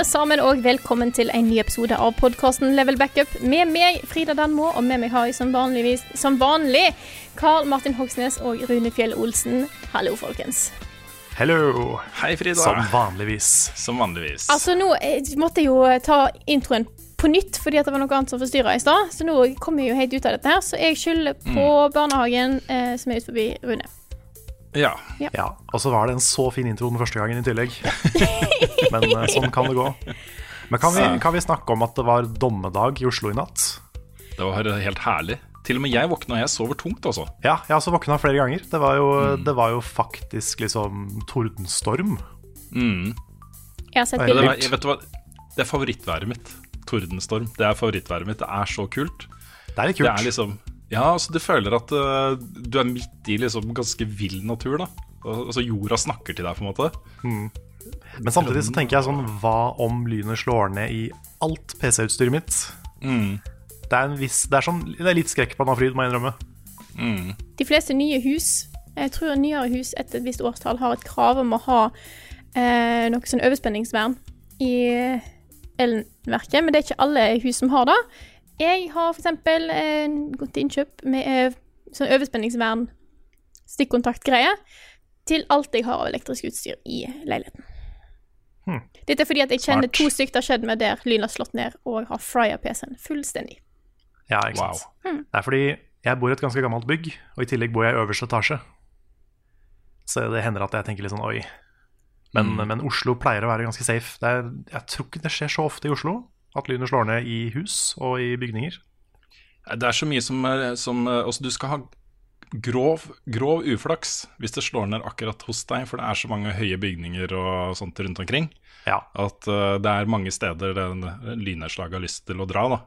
Alle sammen, og velkommen til en ny episode av podkasten Level Backup. Med meg, Frida Danmo, og med meg har jeg som, som vanlig Karl Martin Hogsnes og Rune Fjell Olsen. Hallo, folkens. Hello. Hei, Frida. Som vanligvis. Som vanligvis. Altså, nå jeg måtte jeg jo ta introen på nytt fordi at det var noe annet som forstyrra i stad. Så nå kommer jeg jo helt ut av dette her, så jeg skylder på barnehagen eh, som er ute forbi Rune. Ja. Ja, Og så var det en så fin intro den første gangen i tillegg. Men eh, sånn kan det gå. Men kan vi, kan vi snakke om at det var dommedag i Oslo i natt? Det var helt herlig. Til og med jeg våkna, og jeg sover tungt, altså. Ja, jeg har også våkna flere ganger. Det var jo, det var jo faktisk liksom tordenstorm. Mm. Jeg har sett Det, bilder. var, vet du hva? det er favorittværet mitt. Tordenstorm. Det er favorittværet mitt. Det er så kult. Det er litt Det kult. er liksom Ja, altså, du føler at uh, du er midt i liksom ganske vill natur, da. Altså, jorda snakker til deg, på en måte. Men samtidig så tenker jeg sånn Hva om lynet slår ned i alt PC-utstyret mitt? Mm. Det er, en viss, det er, sånn, det er litt skrekkblanda fryd, må jeg innrømme. Mm. De fleste nye hus, jeg tror nyere hus etter et visst årstall, har et krav om å ha eh, noe sånn overspenningsvern i elverket, men det er ikke alle hus som har det. Jeg har eksempel eh, gått til innkjøp med eh, sånn overspenningsvern stikkontaktgreie til alt jeg har av elektrisk utstyr i leiligheten. Hmm. Dette er fordi at jeg kjenner Smart. to stykker det har skjedd med der lyn har slått ned, og har frya PC-en fullstendig. Ja, ikke Wow. sant? Det er fordi jeg bor i et ganske gammelt bygg, og i tillegg bor jeg i øverste etasje. Så det hender at jeg tenker litt sånn oi. Men, men Oslo pleier å være ganske safe. Det er, jeg tror ikke det skjer så ofte i Oslo at lynet slår ned i hus og i bygninger. Det er så mye som, som uh, Altså, du skal ha grov, grov uflaks hvis det slår ned akkurat hos deg, for det er så mange høye bygninger og sånt rundt omkring Ja, at uh, det er mange steder den lynnedslaget har lyst til å dra, da.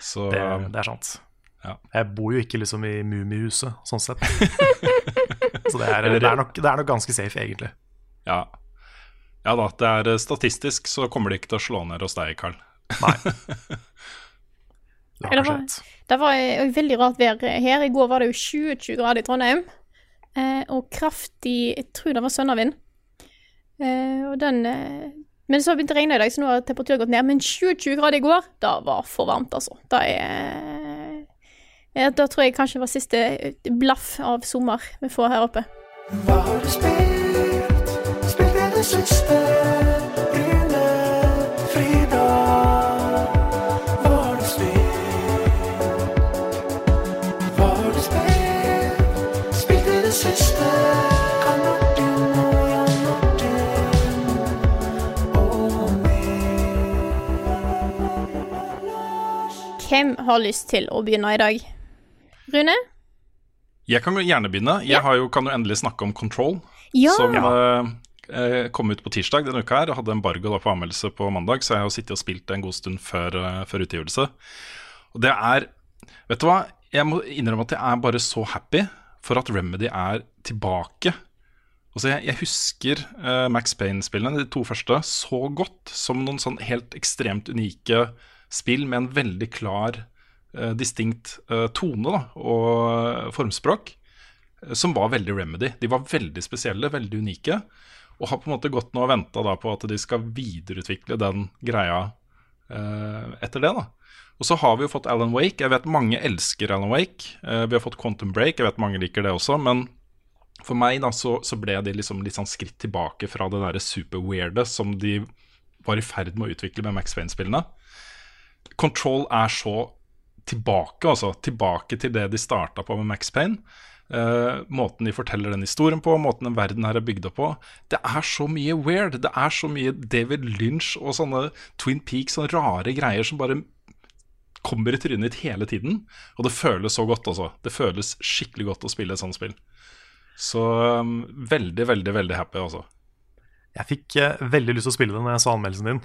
Så det, det er sant. Ja. Jeg bor jo ikke liksom i Mummihuset, sånn sett. Så det er, det, er nok, det er nok ganske safe, egentlig. ja. Ja da, det er uh, statistisk så kommer det ikke til å slå ned hos deg, Carl. Nei. Det har rett. Det var veldig rart vær her. I går var det jo 20-20 grader i Trondheim. Eh, og kraftig Jeg tror det var sønnavind. Eh, og den eh, Men så har det begynt å regne i dag, så nå har temperaturen gått ned. Men 20-20 grader i går, det var for varmt, altså. Det er eh, Da tror jeg kanskje det var siste blaff av sommer vi får her oppe. Hva har du spilt? Spilt i det siste? Hvem har lyst til å begynne i dag? Rune? Jeg kan gjerne begynne. Jeg Ja. har jo, kan jo endelig snakke om Control, Ja! som eh, eh, kom ut på tirsdag denne uka her. Jeg Hadde embargo da på anmeldelse på mandag, så jeg har sittet og spilt en god stund før, eh, før utgivelse. Og det er Vet du hva? Jeg må innrømme at jeg er bare så happy for at Remedy er tilbake. Altså jeg, jeg husker uh, Max Payne-spillene, de to første, så godt som noen sånn helt ekstremt unike spill med en veldig klar, uh, distinkt uh, tone da, og formspråk, eh, som var veldig Remedy. De var veldig spesielle, veldig unike, og har på en måte gått nå og venta på at de skal videreutvikle den greia etter det. da. Og så har vi jo fått Alan Wake. Jeg vet mange elsker Alan Wake. Vi har fått Quantum Break, jeg vet mange liker det også. Men for meg da, så, så ble de liksom litt sånn skritt tilbake fra det derre super-weirde som de var i ferd med å utvikle med Max Payne-spillene. Control er så tilbake, altså. Tilbake til det de starta på med Max Payne. Uh, måten de forteller den historien på, måten den verden her er bygd opp på. Det er så mye weird. Det er så mye David Lynch og sånne Twin Peaks, sånne rare greier som bare kommer i trynet ditt hele tiden. Og det føles så godt, altså. Det føles skikkelig godt å spille et sånt spill. Så um, veldig, veldig, veldig happy, altså. Jeg fikk uh, veldig lyst til å spille det når jeg så anmeldelsen din.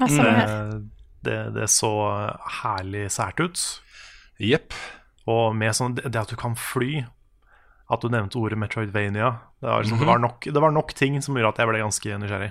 Ja, samme Det, det, så herlig sært ut. Jepp. Og med sånn, det at du kan fly At du nevnte ordet Metroidvania Det var, liksom, Mhm. det var, nok, det var nok ting som gjorde at jeg ble ganske nysgjerrig.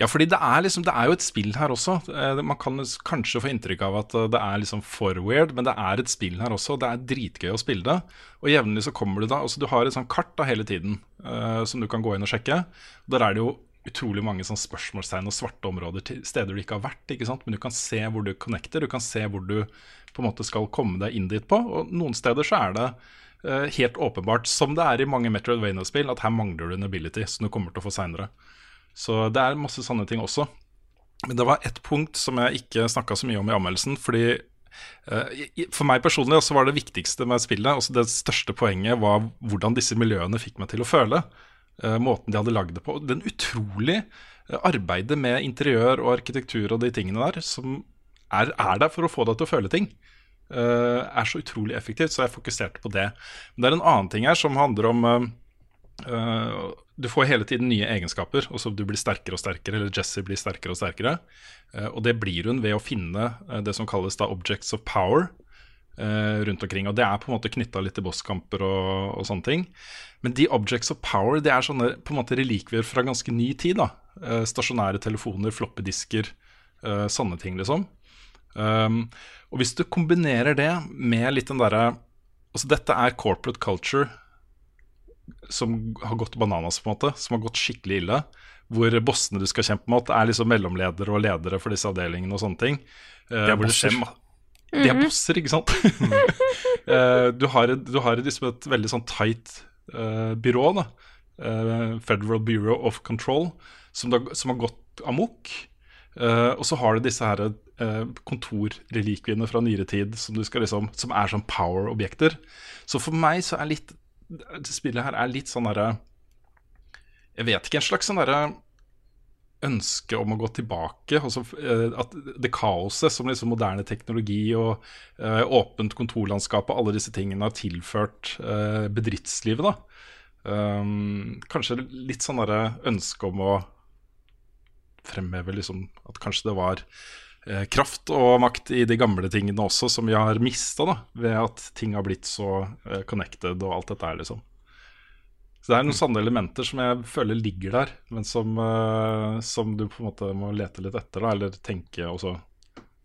Ja, fordi det er, liksom, det er jo et spill her også. Eh, Man kan kanskje få inntrykk av at eh, det er liksom for weird, men det er et spill her også. Det er dritgøy å spille det. Og jevnlig så kommer du da altså Du har et sånt kart da hele tiden uh, som du kan gå inn og sjekke. Der er det jo utrolig mange sånn spørsmålstegn og svarte områder til steder du ikke har vært. ikke? Men du kan se hvor du connecter, du kan se hvor du på en måte skal komme deg inn dit på. Og noen steder så er det uh, helt åpenbart, som det er i mange Metroidvania-spill, at her mangler du en ability som du kommer til å få seinere. Så det er masse sånne ting også. Men det var ett punkt som jeg ikke snakka så mye om i anmeldelsen. Fordi eh, For meg personlig også var det viktigste med spillet, også det største poenget, var hvordan disse miljøene fikk meg til å føle. Eh, måten de hadde lagd det på. Den utrolig eh, arbeidet med interiør og arkitektur og de tingene der, som er, er der for å få deg til å føle ting. eh, er så utrolig effektivt, så jeg fokuserte på det. Men det er en annen ting her som handler om Uh, du får hele tiden nye egenskaper. Altså Du blir sterkere og sterkere, eller Jesse blir sterkere og sterkere. Uh, og det blir hun ved å finne uh, det som kalles da objects of power rundt omkring. Og det er på en måte knytta litt til bosskamper og, og sånne ting. Men de objects of power det er sånne på en måte relikvier fra ganske ny tid. da Eh, Stasjonære telefoner, floppedisker, eh, sånne ting, liksom. Um, og hvis du kombinerer det med litt den derre Altså, dette er corporate culture som har gått bananas, på en måte. Som har gått skikkelig ille. Hvor bossene du skal kjempe mot, er liksom mellomledere og ledere for disse avdelingene og sånne ting. Eh, er hvor det skjer bosser. De er bosser, ikke sant? Eh, du har, et, du har et, liksom et veldig sånn tight uh, byrå, da. Uh, Federal Bureau of Control, som, da, som har gått amok. Uh, og så har du disse her kontorrelikviene fra nyere tid som, du skal liksom, som er sånn power-objekter. Så for meg så er litt spillet her er litt sånn derre Jeg vet ikke, en slags sånn derre ønske om å gå tilbake. Altså, eh, at det kaoset som liksom moderne teknologi og uh, åpent kontorlandskap og alle disse tingene har tilført uh, bedriftslivet, da. Um, kanskje litt sånn ønske om å fremheve liksom at kanskje det var kraft og makt i de gamle tingene også, som vi har mista ved at ting har blitt så connected og alt dette her, liksom. Så det er noen sånne elementer som jeg føler ligger der, men som, uh, som du på en måte må lete litt etter, da, eller tenke også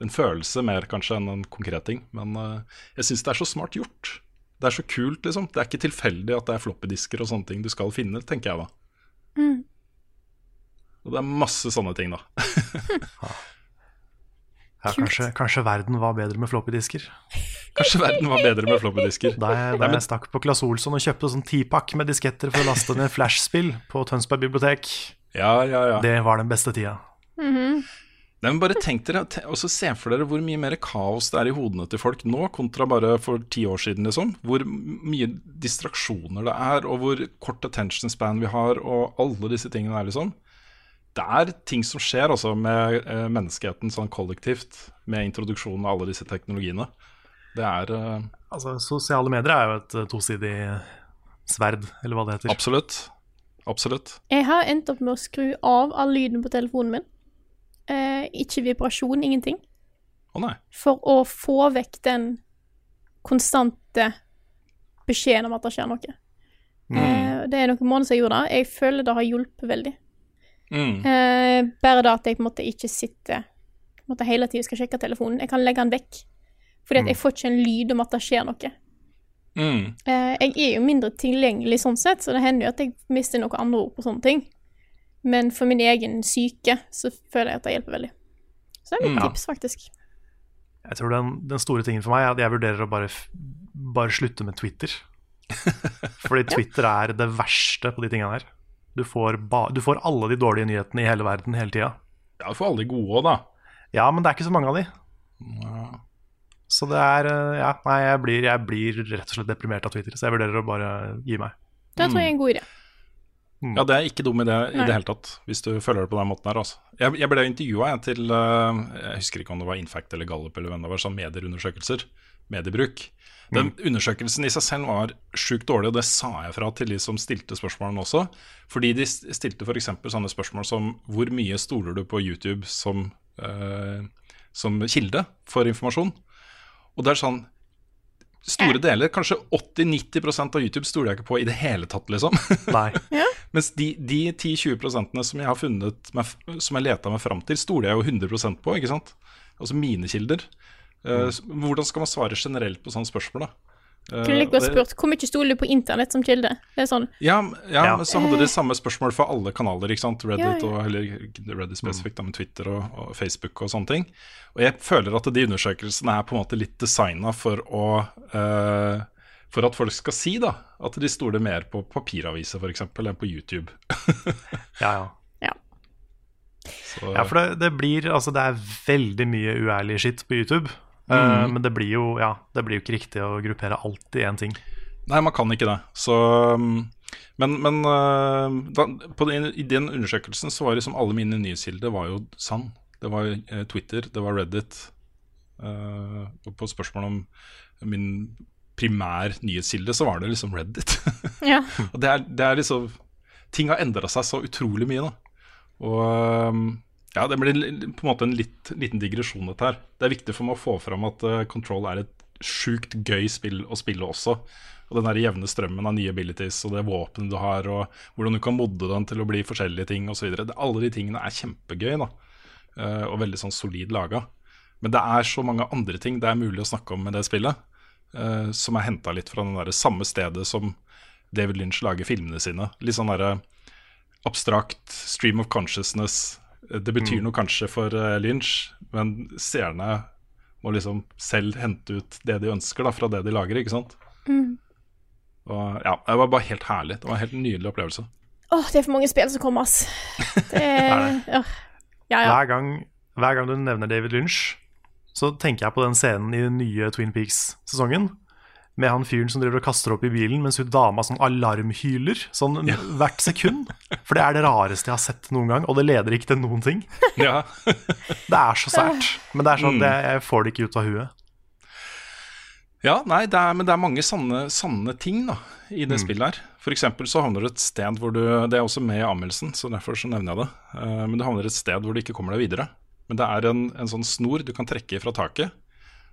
En følelse mer kanskje enn en konkret ting. Men uh, jeg syns det er så smart gjort. Det er så kult, liksom. Det er ikke tilfeldig at det er floppydisker og sånne ting du skal finne, tenker jeg da. Mm. Og det er masse sånne ting, da. Ja, kanskje, kanskje verden var bedre med floppydisker. Kanskje verden var bedre med floppydisker. Da jeg, da jeg stakk på Claes Olsson og kjøpte sånn tipakk med disketter for å laste ned flashspill på Tønsberg bibliotek, Ja, ja, ja. det var den beste tida. Mhm. Nei, men bare tenk dere, og så Se for dere hvor mye mer kaos det er i hodene til folk nå, kontra bare for ti år siden. liksom Hvor mye distraksjoner det er, og hvor kort attention span vi har, og alle disse tingene er. liksom Det er ting som skjer altså med eh, menneskeheten sånn kollektivt, med introduksjonen av alle disse teknologiene. Det er uh, Altså, Sosiale medier er jo et eh, tosidig sverd, eller hva det heter. absolutt. Absolutt. Jeg har endt opp med å skru av all lyden på telefonen min. Eh, ikke vibrasjon, ingenting. Å nei. For å få vekk den konstante beskjeden om at det skjer noe. Eh, det er noen måneder siden jeg gjorde det. Jeg føler det har hjulpet veldig. Mm. Eh, bare det at jeg på en måte ikke sitter på en måte hele tiden skal sjekke telefonen. Jeg kan legge den vekk. Fordi at jeg får ikke en lyd om at det skjer noe. Mm. Eh, jeg er jo mindre tilgjengelig sånn sett, så det hender jo at jeg mister noen andre ord på sånne ting. Men for min egen syke så føler jeg at det hjelper veldig. Så det er mitt Mm. tips, faktisk. Jeg tror den, den store tingen for meg er at jeg vurderer å bare, bare slutte med Twitter. Fordi Twitter er det verste på de tingene her. Du får, ba, du får alle de dårlige nyhetene i hele verden hele tida. Ja, du får alle de gode òg, da. Ja, men det er ikke så mange av de. Så det er eh, Ja, nei, jeg blir, jeg blir rett og slett deprimert av Twitter, så jeg vurderer å bare gi meg. Det tror jeg er en god idé. Ja, det er ikke dum idé i det hele tatt, hvis du føler det på den måten her. Altså. Jeg, jeg ble intervjua til eh, Jeg husker ikke om det var Infact eller Gallup eller hvem det var, sånn medieundersøkelser. Mediebruk. Den undersøkelsen i seg selv var sjukt dårlig, og det sa jeg fra til de som stilte spørsmålene også. Fordi de stilte f.eks. sånne spørsmål som hvor mye stoler du på YouTube som, eh, som kilde for informasjon? Og det er sånn Store deler, kanskje 80-90% av YouTube stoler jeg ikke på i det hele tatt, liksom. Nei. Mens de, de 10-20 som jeg har funnet meg, Som jeg leta meg fram til, stoler jeg jo 100% på, ikke sant? Altså mine kilder. Eh, s- hvordan skal man svare generelt på sånne spørsmål, da? Eh, Kunne like godt spurt hvor mye stoler du på internett som kilde? Det er sånn Ja, ja, Ja. men så hadde de samme spørsmål for alle kanaler, ikke sant? Reddit Ja, ja. og eller Reddit spesifikt, da, men Twitter og, og Facebook og sånne ting. Og jeg føler at de undersøkelsene er på en måte litt designa for å uh, For at folk skal si da at de stoler mer på papiraviser f.eks. enn på YouTube. Ja, ja. Ja. Så, Ja, for det, det blir Altså, det er veldig mye uærlig skitt på YouTube. Eh, Mm. men det blir jo Ja, det blir jo ikke riktig å gruppere alt i én ting. Nei, man kan ikke det. Så, um, men men uh, da, på den, i den undersøkelsen så var liksom alle mine nyhetskilder var jo sann. Det var eh, Twitter, det var Reddit. Uh, og på spørsmål om min primær nyhetskilde, så var det liksom Reddit. Ja. og det er, det er liksom Ting har endra seg så utrolig mye, nå. Og um, ja, det blir på en måte en litt, liten digresjon, dette her. Det er viktig for meg å få fram at uh, Control er et sjukt gøy spill å spille også. Og den der jevne strømmen av nye abilities og det våpenet du har, og hvordan du kan modde den til å bli forskjellige ting osv. Alle de tingene er kjempegøy, da. Uh, og veldig sånn solid laga. Men det er så mange andre ting det er mulig å snakke om med det spillet, uh, som er henta litt fra den der samme stedet som David Lynch lager filmene sine. Litt sånn derre abstrakt stream of consciousness. Det betyr noe kanskje for eh, Lynch, men seerne må liksom selv hente ut det de ønsker da, fra det de lager, ikke sant? Og ja, Det var bare helt herlig. Det var en helt nydelig opplevelse. Åh, det er for mange spill som kommer, ass. Det er ja. Ja, ja. Hver gang, hver gang du nevner David Lynch, så tenker jeg på den scenen i den nye Twin Peaks-sesongen. Med han fyren som driver og kaster opp i bilen mens hun dama sånn alarmhyler sånn hvert sekund. For det er det rareste jeg har sett noen gang, og det leder ikke til noen ting. Ja, Det er så sært, men det er sånn, det, jeg får det ikke ut av huet. ja nei, det er, men det er mange sanne, sanne ting da, i det spillet her. For eksempel så havner du et sted hvor du Det er også med i anmeldelsen, så derfor så nevner jeg det. Eh, men du havner et sted hvor du ikke kommer deg videre. Men det er en, en sånn snor du kan trekke fra taket.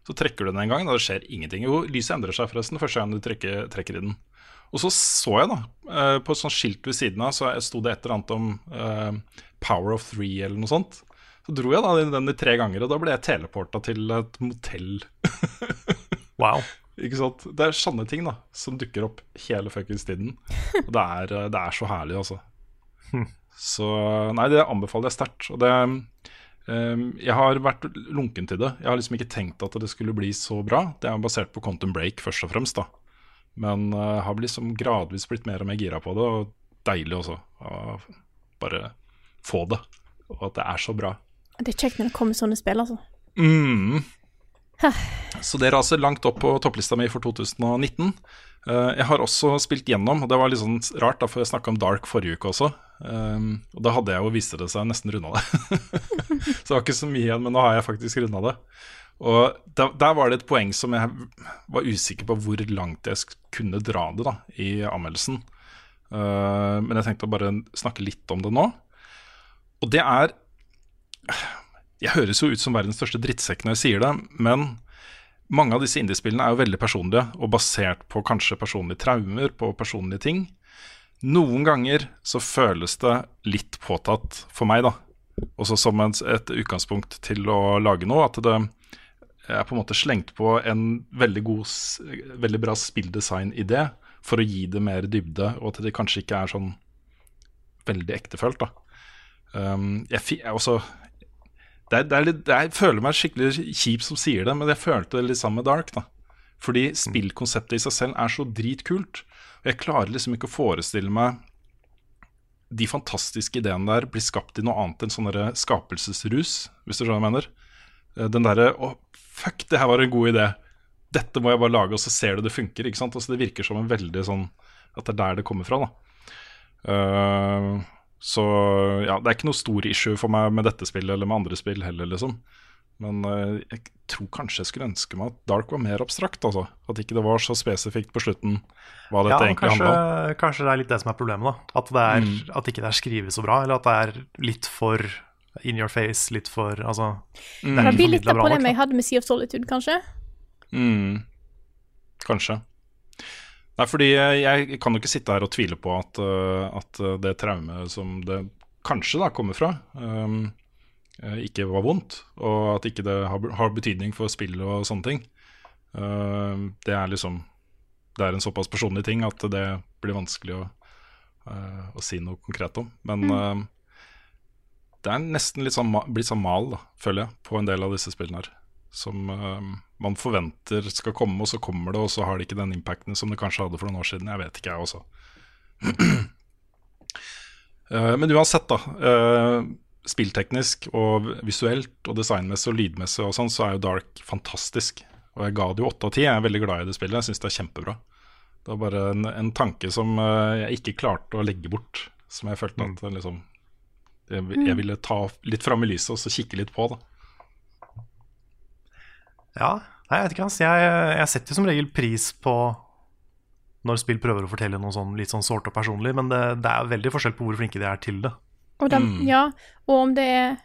Så trekker du den en gang, og det skjer ingenting. Jo, lyset endrer seg forresten første gang du trekker, trekker i den. Og så så jeg, da, eh, på et sånt skilt ved siden av, så sto det et eller annet om uh, Power of Three eller noe sånt. Så dro jeg da den- i tre ganger, og da ble jeg teleporta til et motell. Wow. Ikke sant? Det er sånne ting da som dukker opp hele fuckings tiden. Og det er, eh, det er så herlig, altså. Så nei, det anbefaler jeg sterkt. Og det Jeg har vært lunken til det. Jeg har liksom ikke tenkt at det skulle bli så bra. Det er basert på Quantum Break, først og fremst, da. Men uh, har liksom gradvis blitt mer og mer gira på det, og deilig også. Å bare få det. Og at det er så bra. Det er kjekt når det kommer sånne spill, altså. Mm. Så det raser langt opp på topplista mi for 2019. Eh, jeg har også spilt gjennom, og det var litt sånn rart, da, for jeg snakka om Dark forrige uke også. Um, og da hadde jeg jo, viste det seg, nesten runda det. så det var ikke så mye igjen, men nå har jeg faktisk runda det. Og der, der var det et poeng som jeg var usikker på hvor langt jeg kunne dra det da, i anmeldelsen. Uh, men jeg tenkte å bare snakke litt om det nå. Og det er Jeg høres jo ut som verdens største drittsekk når jeg sier det, men mange av disse indiespillene er jo veldig personlige og basert på kanskje personlige traumer, på personlige ting. Noen ganger så føles det litt påtatt for meg, da. Også som et, et utgangspunkt til å lage noe. At det er på en måte slengt på en veldig god, veldig bra spilldesign-idé for å gi det mer dybde, og at det kanskje ikke er sånn veldig ektefølt, da. Um, jeg, jeg også det er, det er litt, jeg føler meg skikkelig kjip som sier det, men jeg følte det litt sammen med Dark. da Fordi spillkonseptet i seg selv er så dritkult. Og jeg klarer liksom ikke å forestille meg de fantastiske ideene der blir skapt i noe annet enn sånn skapelsesrus, hvis du skjønner hva jeg mener. Eh, Den derre Å, Fuck, det her var en god idé. Dette må jeg bare lage, og så ser du det funker. ikke sant? Altså, det virker som en veldig sånn At det er der det kommer fra. da Eh, Så ja, det er ikke noe stor issue for meg med dette spillet eller med andre spill heller, liksom. Men uh, jeg tror kanskje jeg skulle ønske meg at Dark var mer abstrakt. altså At ikke det var så spesifikt på slutten hva dette Ja, egentlig kanskje, handla om. kanskje det er litt det som er problemet. da At, det er, Mm. at ikke det er skrevet så bra, eller at det er litt for in your face. Litt for Altså Mm. det Det blir litt av problemet jeg hadde med Sea of Solitude, kanskje. Mm. Kanskje. Nei, fordi jeg, kan jo ikke sitte her og tvile på at, uh, at uh, det traumet som det kanskje da kommer fra, um, ikke var vondt, og at ikke det har, har betydning for spillet og sånne ting. Uh, det er liksom Det er en såpass personlig ting at det blir vanskelig å, uh, å si noe konkret om. Men uh, det er nesten litt sånn, blitt sånn mal, da, føler jeg, på en del av disse spillene her som eh, man forventer skal komme, og så kommer det, og så har det ikke den impacten som det kanskje hadde for noen år siden. Jeg vet ikke, jeg også. Eh, men uansett, da. eh, spillteknisk og visuelt og designmessig og lydmessig og sånn, så er jo Dark fantastisk. Og jeg ga det jo åtte av ti. Jeg er veldig glad i det spillet. Jeg syns det er kjempebra. Det var bare en, en tanke som jeg ikke klarte å legge bort. Som jeg følte at eh, liksom jeg, jeg ville ta litt fram i lyset og så kikke litt på. da Ja, nei, jeg vet ikke, ass. Jeg, jeg setter jo som regel pris på når spill prøver å fortelle noe sånn litt sånn sårt og personlig, men det, det er veldig forskjell på hvor flinke de er til det. Og, de, Mm. ja, og om det er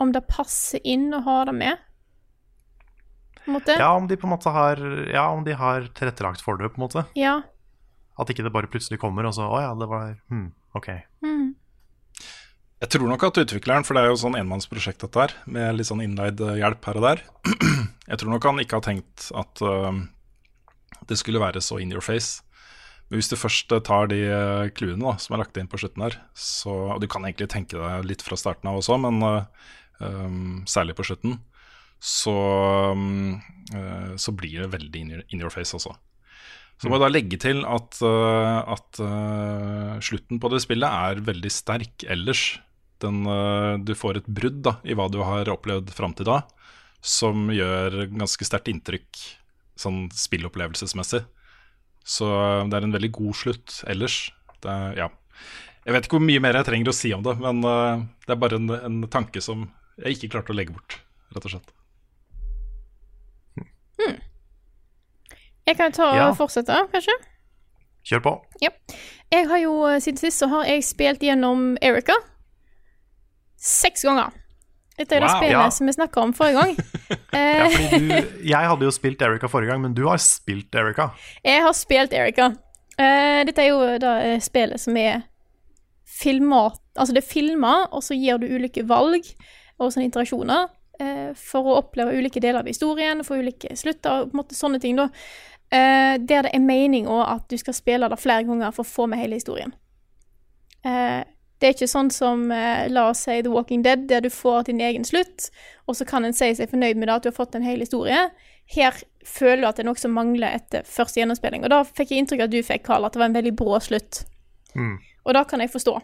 Om det passer inn å ha det med. På en måte. Ja, om de på en måte har Ja, om de har tilrettelagt for det, på en måte. Ja. At ikke det bare plutselig kommer, og så Å ja, det var hm, ok. Mm. Jeg tror nok at utvikleren, for det er jo sånn enmannsprosjekt dette her, med litt sånn innleid eh, hjelp her og der Jeg tror nok han ikke har tenkt at uh, det skulle være så in your face. Men hvis du først eh, tar de clouene da, som er lagt inn på slutten her, så, og du kan egentlig tenke deg litt fra starten av også, men uh, um, særlig på slutten, så, um, uh, så blir det veldig in your, in your face også. Så må jeg da legge til at, uh, at slutten på det spillet er veldig sterk ellers. Den, du får et brudd da, i hva du har opplevd fram til da, som gjør ganske sterkt inntrykk sånn spillopplevelsesmessig. Så uh, det er en veldig god slutt ellers. Det er, ja. Jeg vet ikke hvor mye mer jeg trenger å si om det, men uh, det er bare en, en tanke som jeg ikke klarte å legge bort, rett og slett. Jeg kan ta ta Ja. og fortsette, kanskje. Kjør på. Jeg har jo, eh, Siden sist så har jeg spilt gjennom Erica seks ganger. Er det Wow. Ja. som vi snakka om forrige gang. Ja, Eh, fordi du, jeg hadde jo spilt Erika forrige gang, men du har spilt Erika. jeg har spilt Erika. Uh, dette er jo da eh, spillet som er filma Altså det er filma, og så gir du ulike valg og sånne interaksjoner uh, for å oppleve ulike deler av historien, for ulike slutter og på en måte sånne ting, da. Uh, der det er meninga at du skal spille det flere ganger for å få med hele historien. Eh, det er ikke sånn som eh, la oss si The Walking Dead, der du får din egen slutt, og så kan en si seg fornøyd med det at du har fått en hel historie. Her føler du at det er noe som mangler etter første gjennomspilling. Og da fikk jeg inntrykk av at du fikk, Karl, at det var en veldig brå slutt. Mm. Og det kan jeg forstå.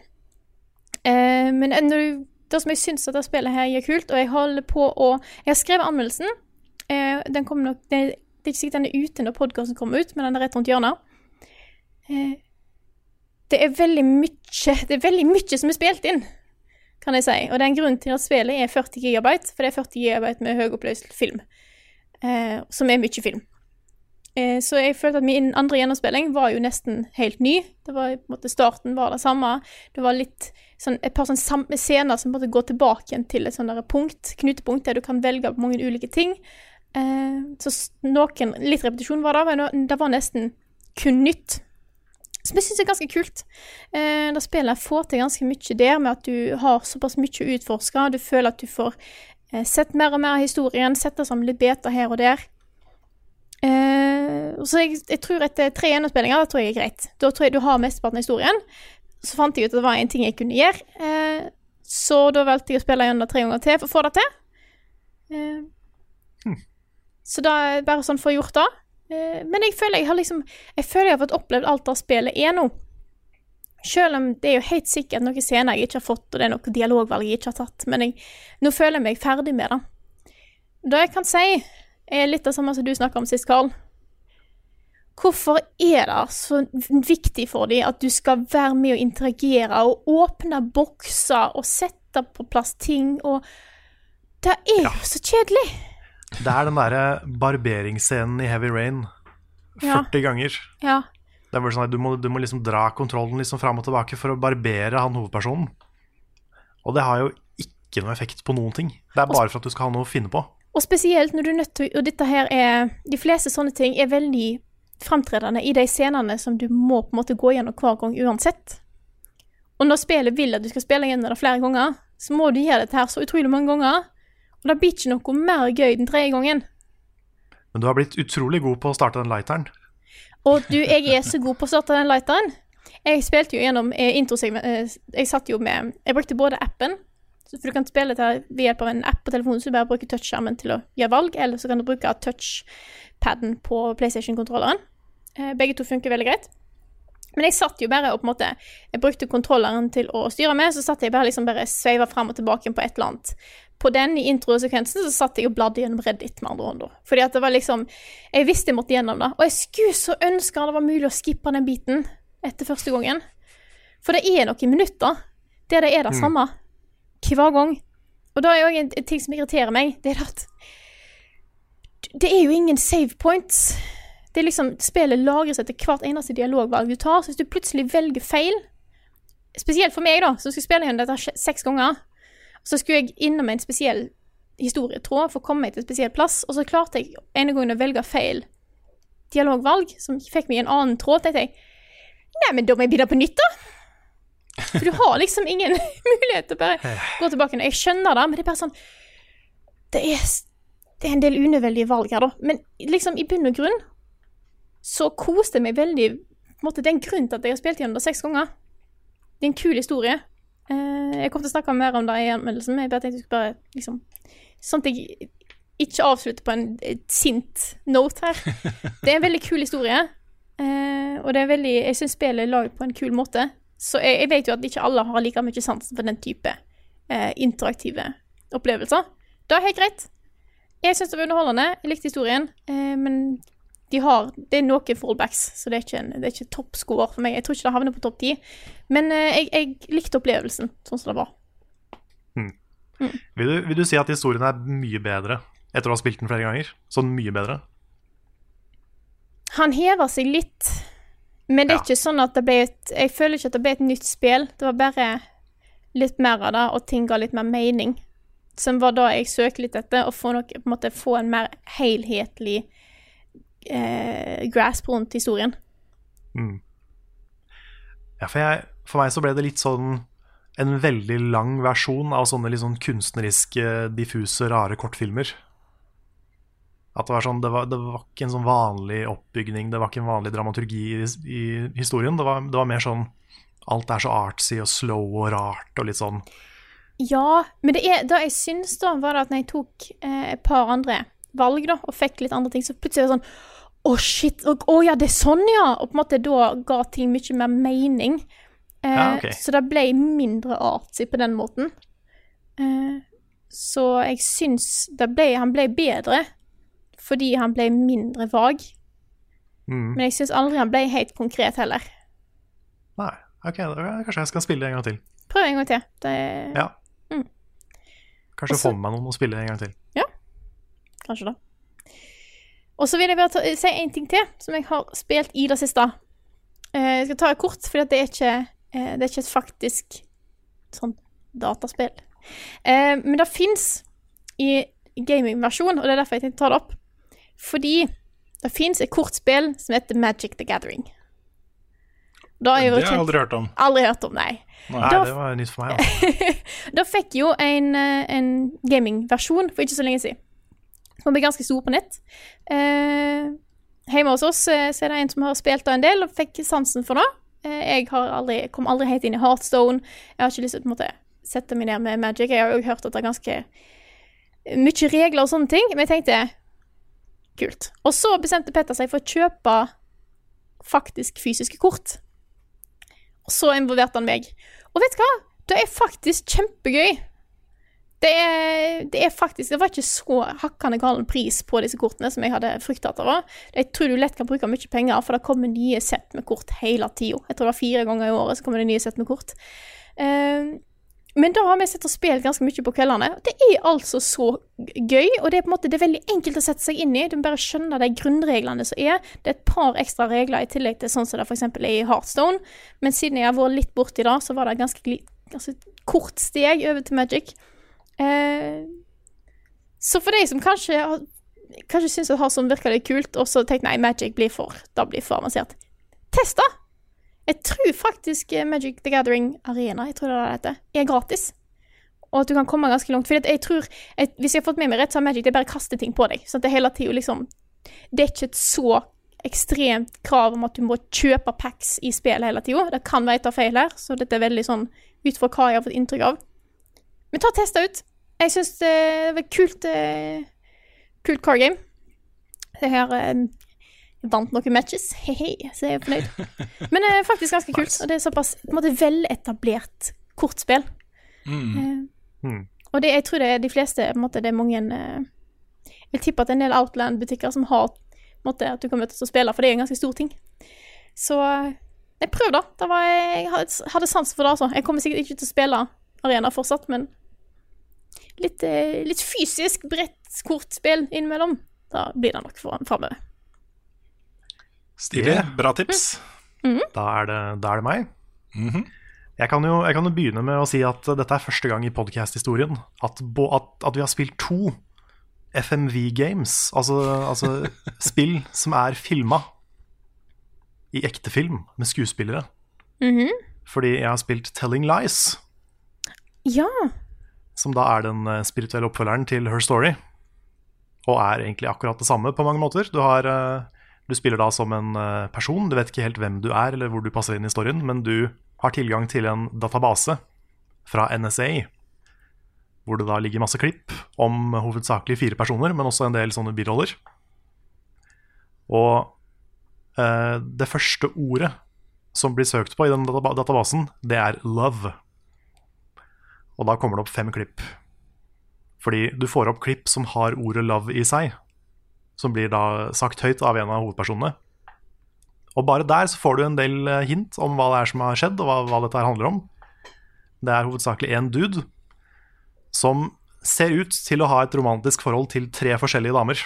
Eh, men når du, det som jeg syns at det spillet her gjør kult, og jeg holder på å Jeg har skrevet anmeldelsen. Eh, den kommer nok det, det er ikke sikkert den er ute når podkasten kommer ut, men den er rett rundt hjørnet. Eh, det er veldig mye Det er veldig mye som er spilt inn, kan jeg si. Og det er en grunn til at spillet er 40 gigabyte, for det er 40 gigabyte med høyoppløst film. Eh, som er mye film. Eh, så jeg følte at min andre gjennomspilling var jo nesten helt ny. Det var måte Starten var det samme. Det var litt sånn, et par sånne sam- scener som måtte gå tilbake igjen til et sånt punkt, knutepunkt, der du kan velge mange ulike ting. Eh, så noen Litt repetisjon var det, men det var nesten kun nytt. Som jeg syns er ganske kult. Eh, da spillet får til ganske mye der, med at du har såpass mye å utforske. Du føler at du får eh, sett mer og mer av historien, sett det sammen litt beta her og der. Eh, så jeg, jeg tror etter tre gjennomspillinger, det tror jeg er greit. Da tror jeg du har mesteparten av historien. Så fant jeg ut at det var en ting jeg kunne gjøre. Eh, så da valgte jeg å spille gjennom det tre ganger til for å få det til. Eh, Så da bare sånn for å gjort det. Eh, men jeg føler jeg har liksom Jeg føler jeg har fått opplevd alt det spillet er nå. Selv om det er jo helt sikkert noen scener jeg ikke har fått, og det er noen dialogvalg jeg ikke har tatt. Men jeg, nå føler jeg meg ferdig med det. Det jeg kan si, er litt det samme som du snakka om sist, Karl. Hvorfor er det så viktig for dem at du skal være med og interagere og åpne bokser og sette på plass ting og Det er jo så kjedelig. Det er den derre barberingsscenen i Heavy Rain 40 Ja. ganger. Ja. Det er bare sånn at du må, du må liksom dra kontrollen liksom fram og tilbake for å barbere han hovedpersonen. Og det har jo ikke noe effekt på noen ting. Det er bare for at du skal ha noe å finne på. Og spesielt når du er nødt til Og dette her er De fleste sånne ting er veldig framtredende i de scenene som du må på en måte gå gjennom hver gang uansett. Og når spillet vil at du skal spille gjennom det flere ganger, så må du gjøre dette her så utrolig mange ganger. Og det blir ikke noe mer gøy den tredje gangen. Men du har blitt utrolig god på å starte den lighteren. Og du, jeg er så god på å starte den lighteren. Jeg spilte jo gjennom eh, introsegment eh, Jeg satt jo med Jeg brukte både appen, for du kan spille dette ved hjelp av en app på telefonen, så du bare bruker touchskjermen til å gjøre valg, eller så kan du bruke touchpaden på PlayStation-kontrolleren. Eh, begge to funker veldig greit. Men jeg satt jo bare og på en måte Jeg brukte kontrolleren til å styre med, så satt jeg bare liksom bare sveiva fram og tilbake på et eller annet. På den i introsekvensen så satt jeg og bladde gjennom Reddit med andre ord. Fordi at det var liksom Jeg visste jeg måtte gjennom det. Og jeg skulle så ønske det var mulig å skippe den biten etter første gangen. For det er noen minutter der det er det samme hver gang. Og da er en en ting som irriterer meg, det er at det er jo ingen save points. Det er liksom, Spillet lagres etter hvert eneste dialogvalg du tar, så hvis du plutselig velger feil Spesielt for meg, da, som skulle spille igjen dette seks ganger, så skulle jeg innom en spesiell historietråd for å komme meg til en spesiell plass, og så klarte jeg ene gang å velge feil dialogvalg, som fikk meg i en annen tråd. tenkte jeg Nei, men da må jeg begynne på nytt, da. For du har liksom ingen mulighet til å bare gå tilbake. Jeg skjønner det, men det er bare sånn Det er, det er en del unødvendige valg her, da. Men liksom, i bunn og grunn så koste jeg meg veldig måte, Det er en grunn til at jeg har spilt gjennom det seks ganger. Det er en kul historie. Eh, jeg kommer til å snakke mer om det i anmeldelsen, men jeg bare tenkte jeg skulle bare liksom Sånn at jeg ikke avslutter på en sint note her. Det er en veldig kul historie, eh, og det er veldig Jeg syns spillet er laget på en kul måte. Så jeg, jeg vet jo at ikke alle har like mye sans for den type eh, interaktive opplevelser. Det er helt greit. Jeg syns det var underholdende. Jeg likte historien, eh, men de har, det er noen fallbacks, så det er ikke, en, det er ikke toppscore for meg. Jeg tror ikke det havner på topp ti, men eh, jeg, jeg likte opplevelsen sånn som det var. Vil du, vil du si at historien er mye bedre etter å ha spilt den flere ganger? Sånn mye bedre? Han hever seg litt, men det er Ja. ikke sånn at det ble et Jeg føler ikke at det ble et nytt spill. Det var bare litt mer av det, og ting ga litt mer mening. Som var da jeg søkte litt etter, å få, noe, på en, måte, få en mer helhetlig eh, grasp rundt historien. Mm. Ja, for, jeg, for meg så ble det litt sånn en veldig lang versjon av sånne litt sånn kunstneriske, diffuse, rare kortfilmer. At det var sånn, det var, det var ikke en sånn vanlig oppbygning, det var ikke en vanlig dramaturgi i, i historien. Det var, det var mer sånn alt er så artsy og slow og rart og litt sånn. Ja, men det, er, det jeg syns da, var det at når jeg tok eh, et par andre valg da, og fikk litt andre ting, så plutselig var det sånn Å, shit. Å oh, ja, det er sånn, ja! Og på en måte da ga ting mye mer mening. Eh, Ja, ok. Så det ble mindre artsy på den måten. Eh, så jeg syns det ble, han ble bedre fordi han ble mindre vag. Mm. Men jeg syns aldri han ble helt konkret heller. Nei, ok, da, kanskje jeg skal spille det en gang til. Prøv en gang til. Det Ja. Mm. Kanskje Også- få med meg noen og spille det en gang til. Ja, Kanskje det. Og så vil jeg bare si en ting til som jeg har spilt i det siste. Eh, jeg skal ta det kort, for det er ikke, eh, det er ikke et faktisk sånn dataspill. Eh, men det fins i gamingversjon, og det er derfor jeg tenkte å ta det opp. Fordi det fins et kortspill som heter Magic the Gathering. Er Det har jeg aldri hørt om. Aldri hørt om, nei. Nei, Da- det var nytt for meg. Da fikk jo en, en gamingversjon for ikke så lenge siden. Som ble ganske stor på nett. Eh, hjemme hos oss eh, så er det en som har spilt det en del, og fikk sansen for det. Eh, jeg har aldri, kom aldri helt inn i Heartstone. Jeg har ikke lyst til å sette meg ned med Magic. Jeg har òg hørt at det er ganske mye regler og sånne ting, men jeg tenkte kult. Og så bestemte Petter seg for å kjøpe faktisk fysiske kort. Og så involverte han meg. Og vet du hva? Det er faktisk kjempegøy. Det er, det er faktisk Det var ikke så hakkende galen pris på disse kortene som jeg hadde frykta det. Jeg tror du lett kan bruke mye penger, for det kommer nye sett med kort hele tida. Jeg tror det var fire ganger i året så kommer det nye sett med kort. Uh, men da har vi sett og spilt ganske mye på kveldene. Det er altså så gøy, og det er på en måte det er veldig enkelt å sette seg inn i. Du må bare skjønne de grunnreglene som er. Det er et par ekstra regler i tillegg til sånn som det f.eks. er i Heartstone. Men siden jeg har vært litt borti det, så var det ganske, ganske kort steg over til Magic. Eh, så for de som kanskje Kanskje syns at Heartstone virker litt kult, og så tenker nei, Magic blir for Da blir for avansert. Test, da! Jeg tror faktisk eh, Magic the Gathering Arena, jeg tror det er det det er gratis. Og at du kan komme ganske langt. For jeg tror, jeg, Hvis jeg har fått med meg rett, så er Magic det er bare å kaste ting på deg. Så at det hele tiden liksom Det er ikke et så ekstremt krav om at du må kjøpe packs i spillet hele tida. Det kan være jeg tar feil her, så dette er veldig sånn ut fra hva jeg har fått inntrykk av. Men ta og testa ut. Jeg syns det var et kult, eh, kult car game. Det her eh, vant noen matches, he-he, så jeg er fornøyd. Men det er faktisk ganske kult, og det er såpass på en måte veletablert kortspill. Eh, Mm. Og det, jeg tror det er de fleste på en måte, Det er mange eh, Jeg vil tippe at det er en del Outland-butikker som har måte, at du kan møtes og spille, for det er en ganske stor ting. Så jeg prøv, da. Det var, jeg hadde- hadde sans for det, altså. Jeg kommer sikkert ikke til å spille arena fortsatt, men litt, eh, litt fysisk bredt kortspill innimellom. Da blir det nok framover. Stilig. Bra tips. Da er det, da er det meg. jeg, kan jo, jeg kan jo begynne med å si at dette er første gang i podcast-historien at, at, at vi har spilt to FMV games, altså, altså spill som er filma i ekte film med skuespillere. Fordi jeg har spilt Telling Lies, Ja. Som da er den eh, spirituelle oppfølgeren til Her Story. Og er egentlig akkurat det samme på mange måter. Du, har, eh, du spiller da som en eh, person, du vet ikke helt hvem du er eller hvor du passer inn i storyen, men du har tilgang til en database fra NSA, hvor det da ligger masse klipp om hovedsakelig fire personer, men også en del sånne biroller. Og eh, det første ordet som blir søkt på i den databasen, det er 'love'. Og da kommer det opp fem klipp. Fordi du får opp klipp som har ordet 'love' i seg, som blir da sagt høyt av en av hovedpersonene. Og bare der så får du en del eh, hint om hva det er som har skjedd, og hva, hva dette her handler om. Det er hovedsakelig en dude som ser ut til å ha et romantisk forhold til tre forskjellige damer.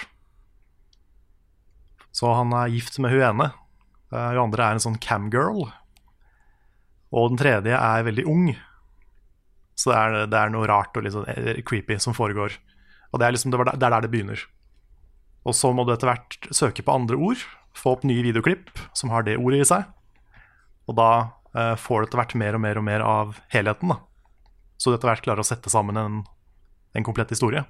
Så han er gift med hun ene. Eh, Hun andre er en sånn camgirl. Og den tredje er veldig ung. Så det er, det er noe rart og litt sånn eh, creepy som foregår. Og det er liksom det, er der det begynner. Og så må du etter hvert søke på andre ord, få opp nye videoklipp som har det ordet i seg. Og da eh, får du etter hvert mer og mer og mer av helheten. da. Så du etter hvert klarer å sette sammen en, en komplett historie.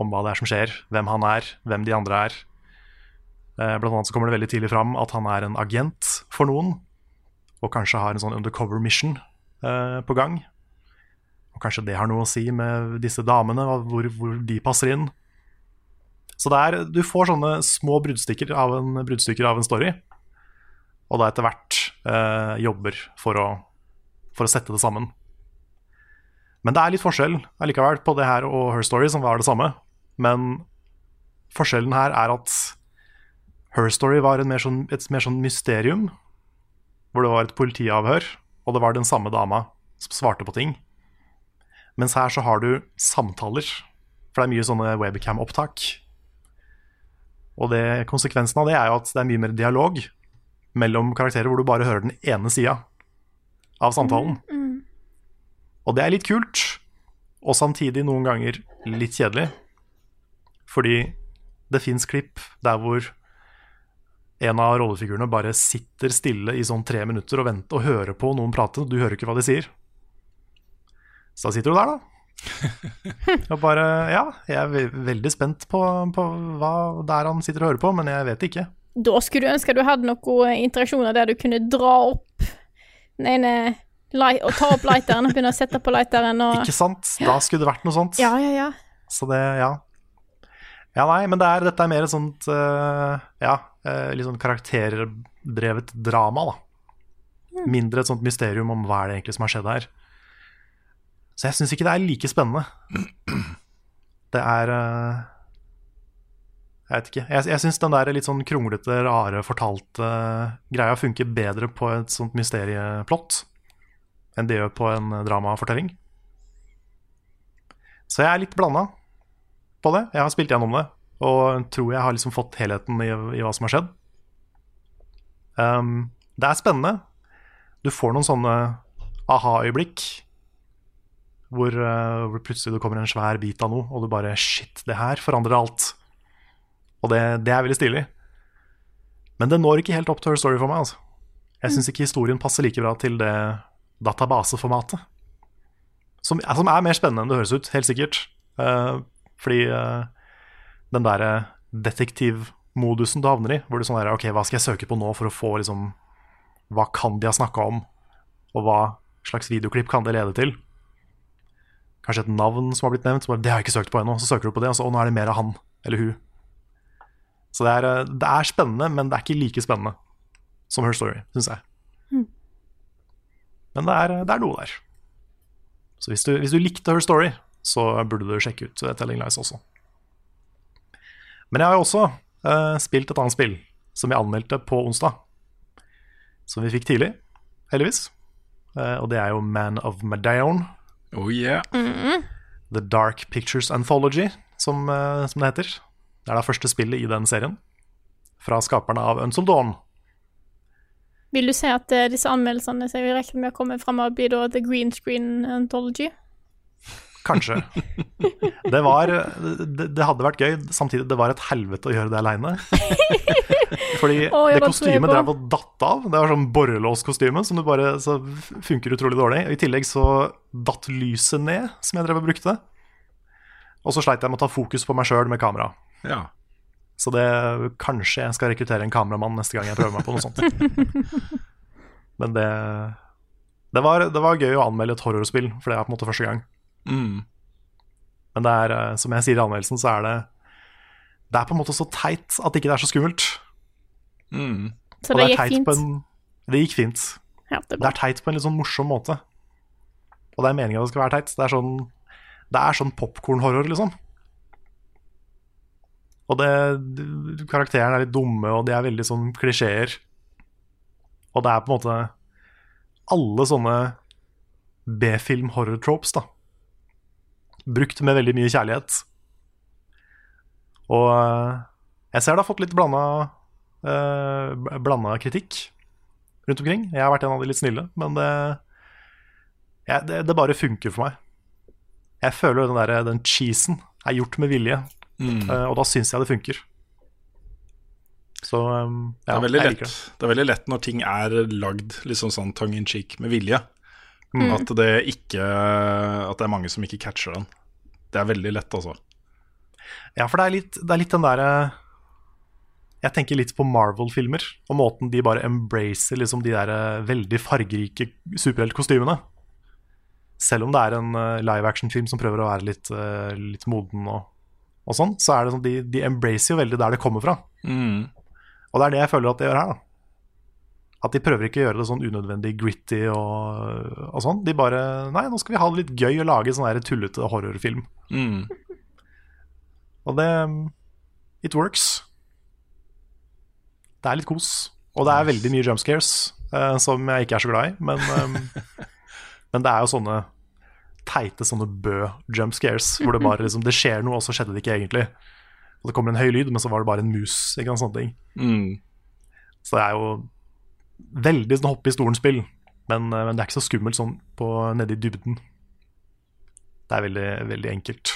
Om hva det er som skjer, hvem han er, hvem de andre er. Eh, blant annet så kommer det veldig tidlig fram at han er en agent for noen. Og kanskje har en sånn undercover mission eh, på gang. Og kanskje det har noe å si med disse damene, hvor, hvor de passer inn. Så det er, du får sånne små bruddstykker av en, av en story, og da etter hvert eh, jobber for å, for å sette det sammen. Men det er litt forskjell allikevel på det her og Her Story, som var det samme. Men forskjellen her er at Her Story var mer sånn, et mer sånn mysterium, hvor det var et politiavhør, og det var den samme dama som svarte på ting. Mens her så har du samtaler, for det er mye sånne webcam-opptak. Og det, konsekvensen av det er jo at det er mye mer dialog mellom karakterer, hvor du bare hører den ene sida av samtalen. Og det er litt kult, og samtidig noen ganger litt kjedelig. Fordi det fins klipp der hvor en av rollefigurene bare sitter stille i sånn tre minutter og venter og hører på noen prate. Du hører ikke hva de sier. Så da sitter du der, da. Og bare Ja, jeg er veldig spent på, på hva det er han sitter og hører på, men jeg vet ikke. Da skulle du ønske du hadde noen interaksjoner der du kunne dra opp den ene light, og ta opp lighteren og begynne å sette på lighteren og Ikke sant? Da skulle det vært noe sånt. Ja, ja, ja. Så det, ja. Ja, nei, men det er, dette er mer et sånt uh, Ja, eh, litt sånn karakterdrevet drama, da. Mindre et sånt mysterium om hva er det egentlig som har skjedd her. Så jeg syns ikke det er like spennende. Det er eh, Jeg vet ikke. Jeg, jeg syns den der litt sånn kronglete, rare, fortalte greia funker bedre på et sånt mysterieplott enn det gjør på en dramafortelling. Så jeg er litt blanda på det. Jeg har spilt gjennom det og tror jeg har liksom fått helheten i, i hva som har skjedd. Um, det er spennende. Du får noen sånne aha-øyeblikk hvor, uh, hvor plutselig det kommer en svær bit av noe, og du bare Shit, det her forandrer alt. Og det, det er veldig stilig. Men det når ikke helt opp til Her Story for meg. altså. Jeg syns ikke historien passer like bra til det databaseformatet. Som, som er mer spennende enn det høres ut, helt sikkert. Uh, fordi uh, den derre detektivmodusen du havner i, hvor du sånn der, ok, hva skal jeg søke på nå for å få liksom Hva kan de ha snakka om, og hva slags videoklipp kan det lede til? Kanskje et navn som har blitt nevnt. Så bare, det har jeg ikke søkt på ennå. Så søker du på det, og så å, nå er det mer av han eller hun. Så det er, eh, det er spennende, men det er ikke like spennende som Her Story, syns jeg. Men det er, det er noe der. Så hvis du, hvis du likte Her Story, så burde du sjekke ut eh, Telling Lies også. Men jeg har jo også uh, spilt et annet spill som jeg anmeldte på onsdag. Som vi fikk tidlig, heldigvis. Uh, og det er jo Man of Medaon. Oh yeah. The Dark Pictures Anthology, som, eh, som det heter. Det er da første spillet i den serien. Fra skaperne av Until Dawn. Vil du si at eh, disse anmeldelsene som vi regner med å komme fremover, blir da The Green Screen Anthology? Kanskje. Det var det, det hadde vært gøy. Samtidig, det var et helvete å gjøre det aleine. Fordi oh, det kostymet drev og datt av. Det var sånn borrelåskostyme som det bare så funker utrolig dårlig. I tillegg så datt lyset ned, som jeg drev og brukte. Og så sleit jeg med å ta fokus på meg sjøl med kamera. Ja. Så det, kanskje jeg skal rekruttere en kameramann neste gang jeg prøver meg på noe sånt. Men det det var, det var gøy å anmelde et horrorspill, for det er på en måte første gang. Mm. Men det er, eh, som jeg sier i anmeldelsen, så er det Det er på en måte så teit at ikke det er så skummelt. Mm. Så det, det er gikk fint. En, det gikk fint. Ja, det er Det er teit på en litt sånn morsom måte. Og det er meninga det skal være teit. Det er sånn, det er sånn popkornhorror, liksom. Og det, karakterene er litt dumme, og de er veldig sånn klisjeer. Og det er på en måte alle sånne B-film-horror-tropes, da. Brukt med veldig mye kjærlighet. Og eh, jeg ser det har fått litt blanda, eh, blanda kritikk rundt omkring. Jeg har vært en av de litt snille, men det, jeg, det, det bare funker for meg. Jeg føler den, der, den cheesen er gjort med vilje, Mm. eh, og da syns jeg det funker. Så ja, Det, er veldig lett, det. det er veldig lett når ting er lagd liksom sånn tongue in cheek med vilje. Mm. At det ikke At det er mange som ikke catcher den. Det er veldig lett, altså. Ja, for det er litt, det er litt den derre Jeg tenker litt på Marvel-filmer, og måten de bare embracer liksom de der eh, veldig fargerike superheltkostymene. Selv om det er en eh, live action-film som prøver å være litt, eh, litt moden og, og sånn, så er det sånn de, de embracer jo veldig der det kommer fra. Mm. Og det er det jeg føler at de gjør her. da At de prøver ikke å gjøre det sånn unødvendig gritty og, og sånn. De bare Nei, nå skal vi ha det litt gøy og lage sånn tullete horrorfilm. Mm. Og det It works. Det er litt kos. Og det er veldig mye jump scares, uh, som jeg ikke er så glad i. Men, um, men det er jo sånne teite sånne bø-jump scares, hvor det bare liksom, det skjer noe, og så skjedde det ikke egentlig. Og det kommer en høy lyd, men så var det bare en mus. Ikke sant, sånne ting. Mm. Så det er jo veldig sånn hoppe i stolen-spill, men, eh, men det er ikke så skummelt sånn på, nede i dybden. Det er veldig, veldig enkelt.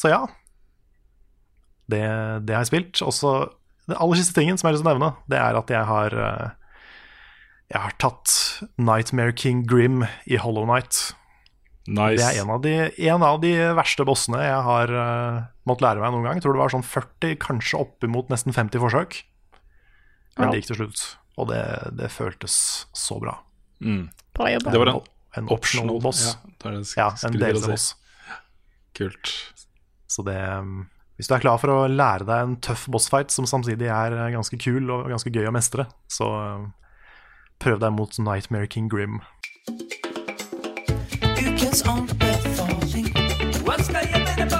Så ja. Det, det har jeg spilt. Også den aller siste tingen som jeg har lyst til å nevne, det er at jeg har eh, Jeg har tatt Nightmare King Grim i Hollow Night. Nice. Det er en av de, en av de verste bossene jeg har uh, måttet lære meg noen gang. Jeg tror det var sånn 40, kanskje oppimot nesten 50 forsøk. Men Ja. det gikk til slutt, og det, det føltes så bra. Mm. Bra jobba. Det var en En optional boss. Ja, Ja, en skulle til å delelse si. boss. Kult. Så det um, Hvis du er klar for å lære deg en tøff bossfight som samtidig er uh, ganske kul og ganske gøy å mestre, så um, prøv deg mot Nightmare King Grim. Ukens anbefaling. Hva skal jeg finne på?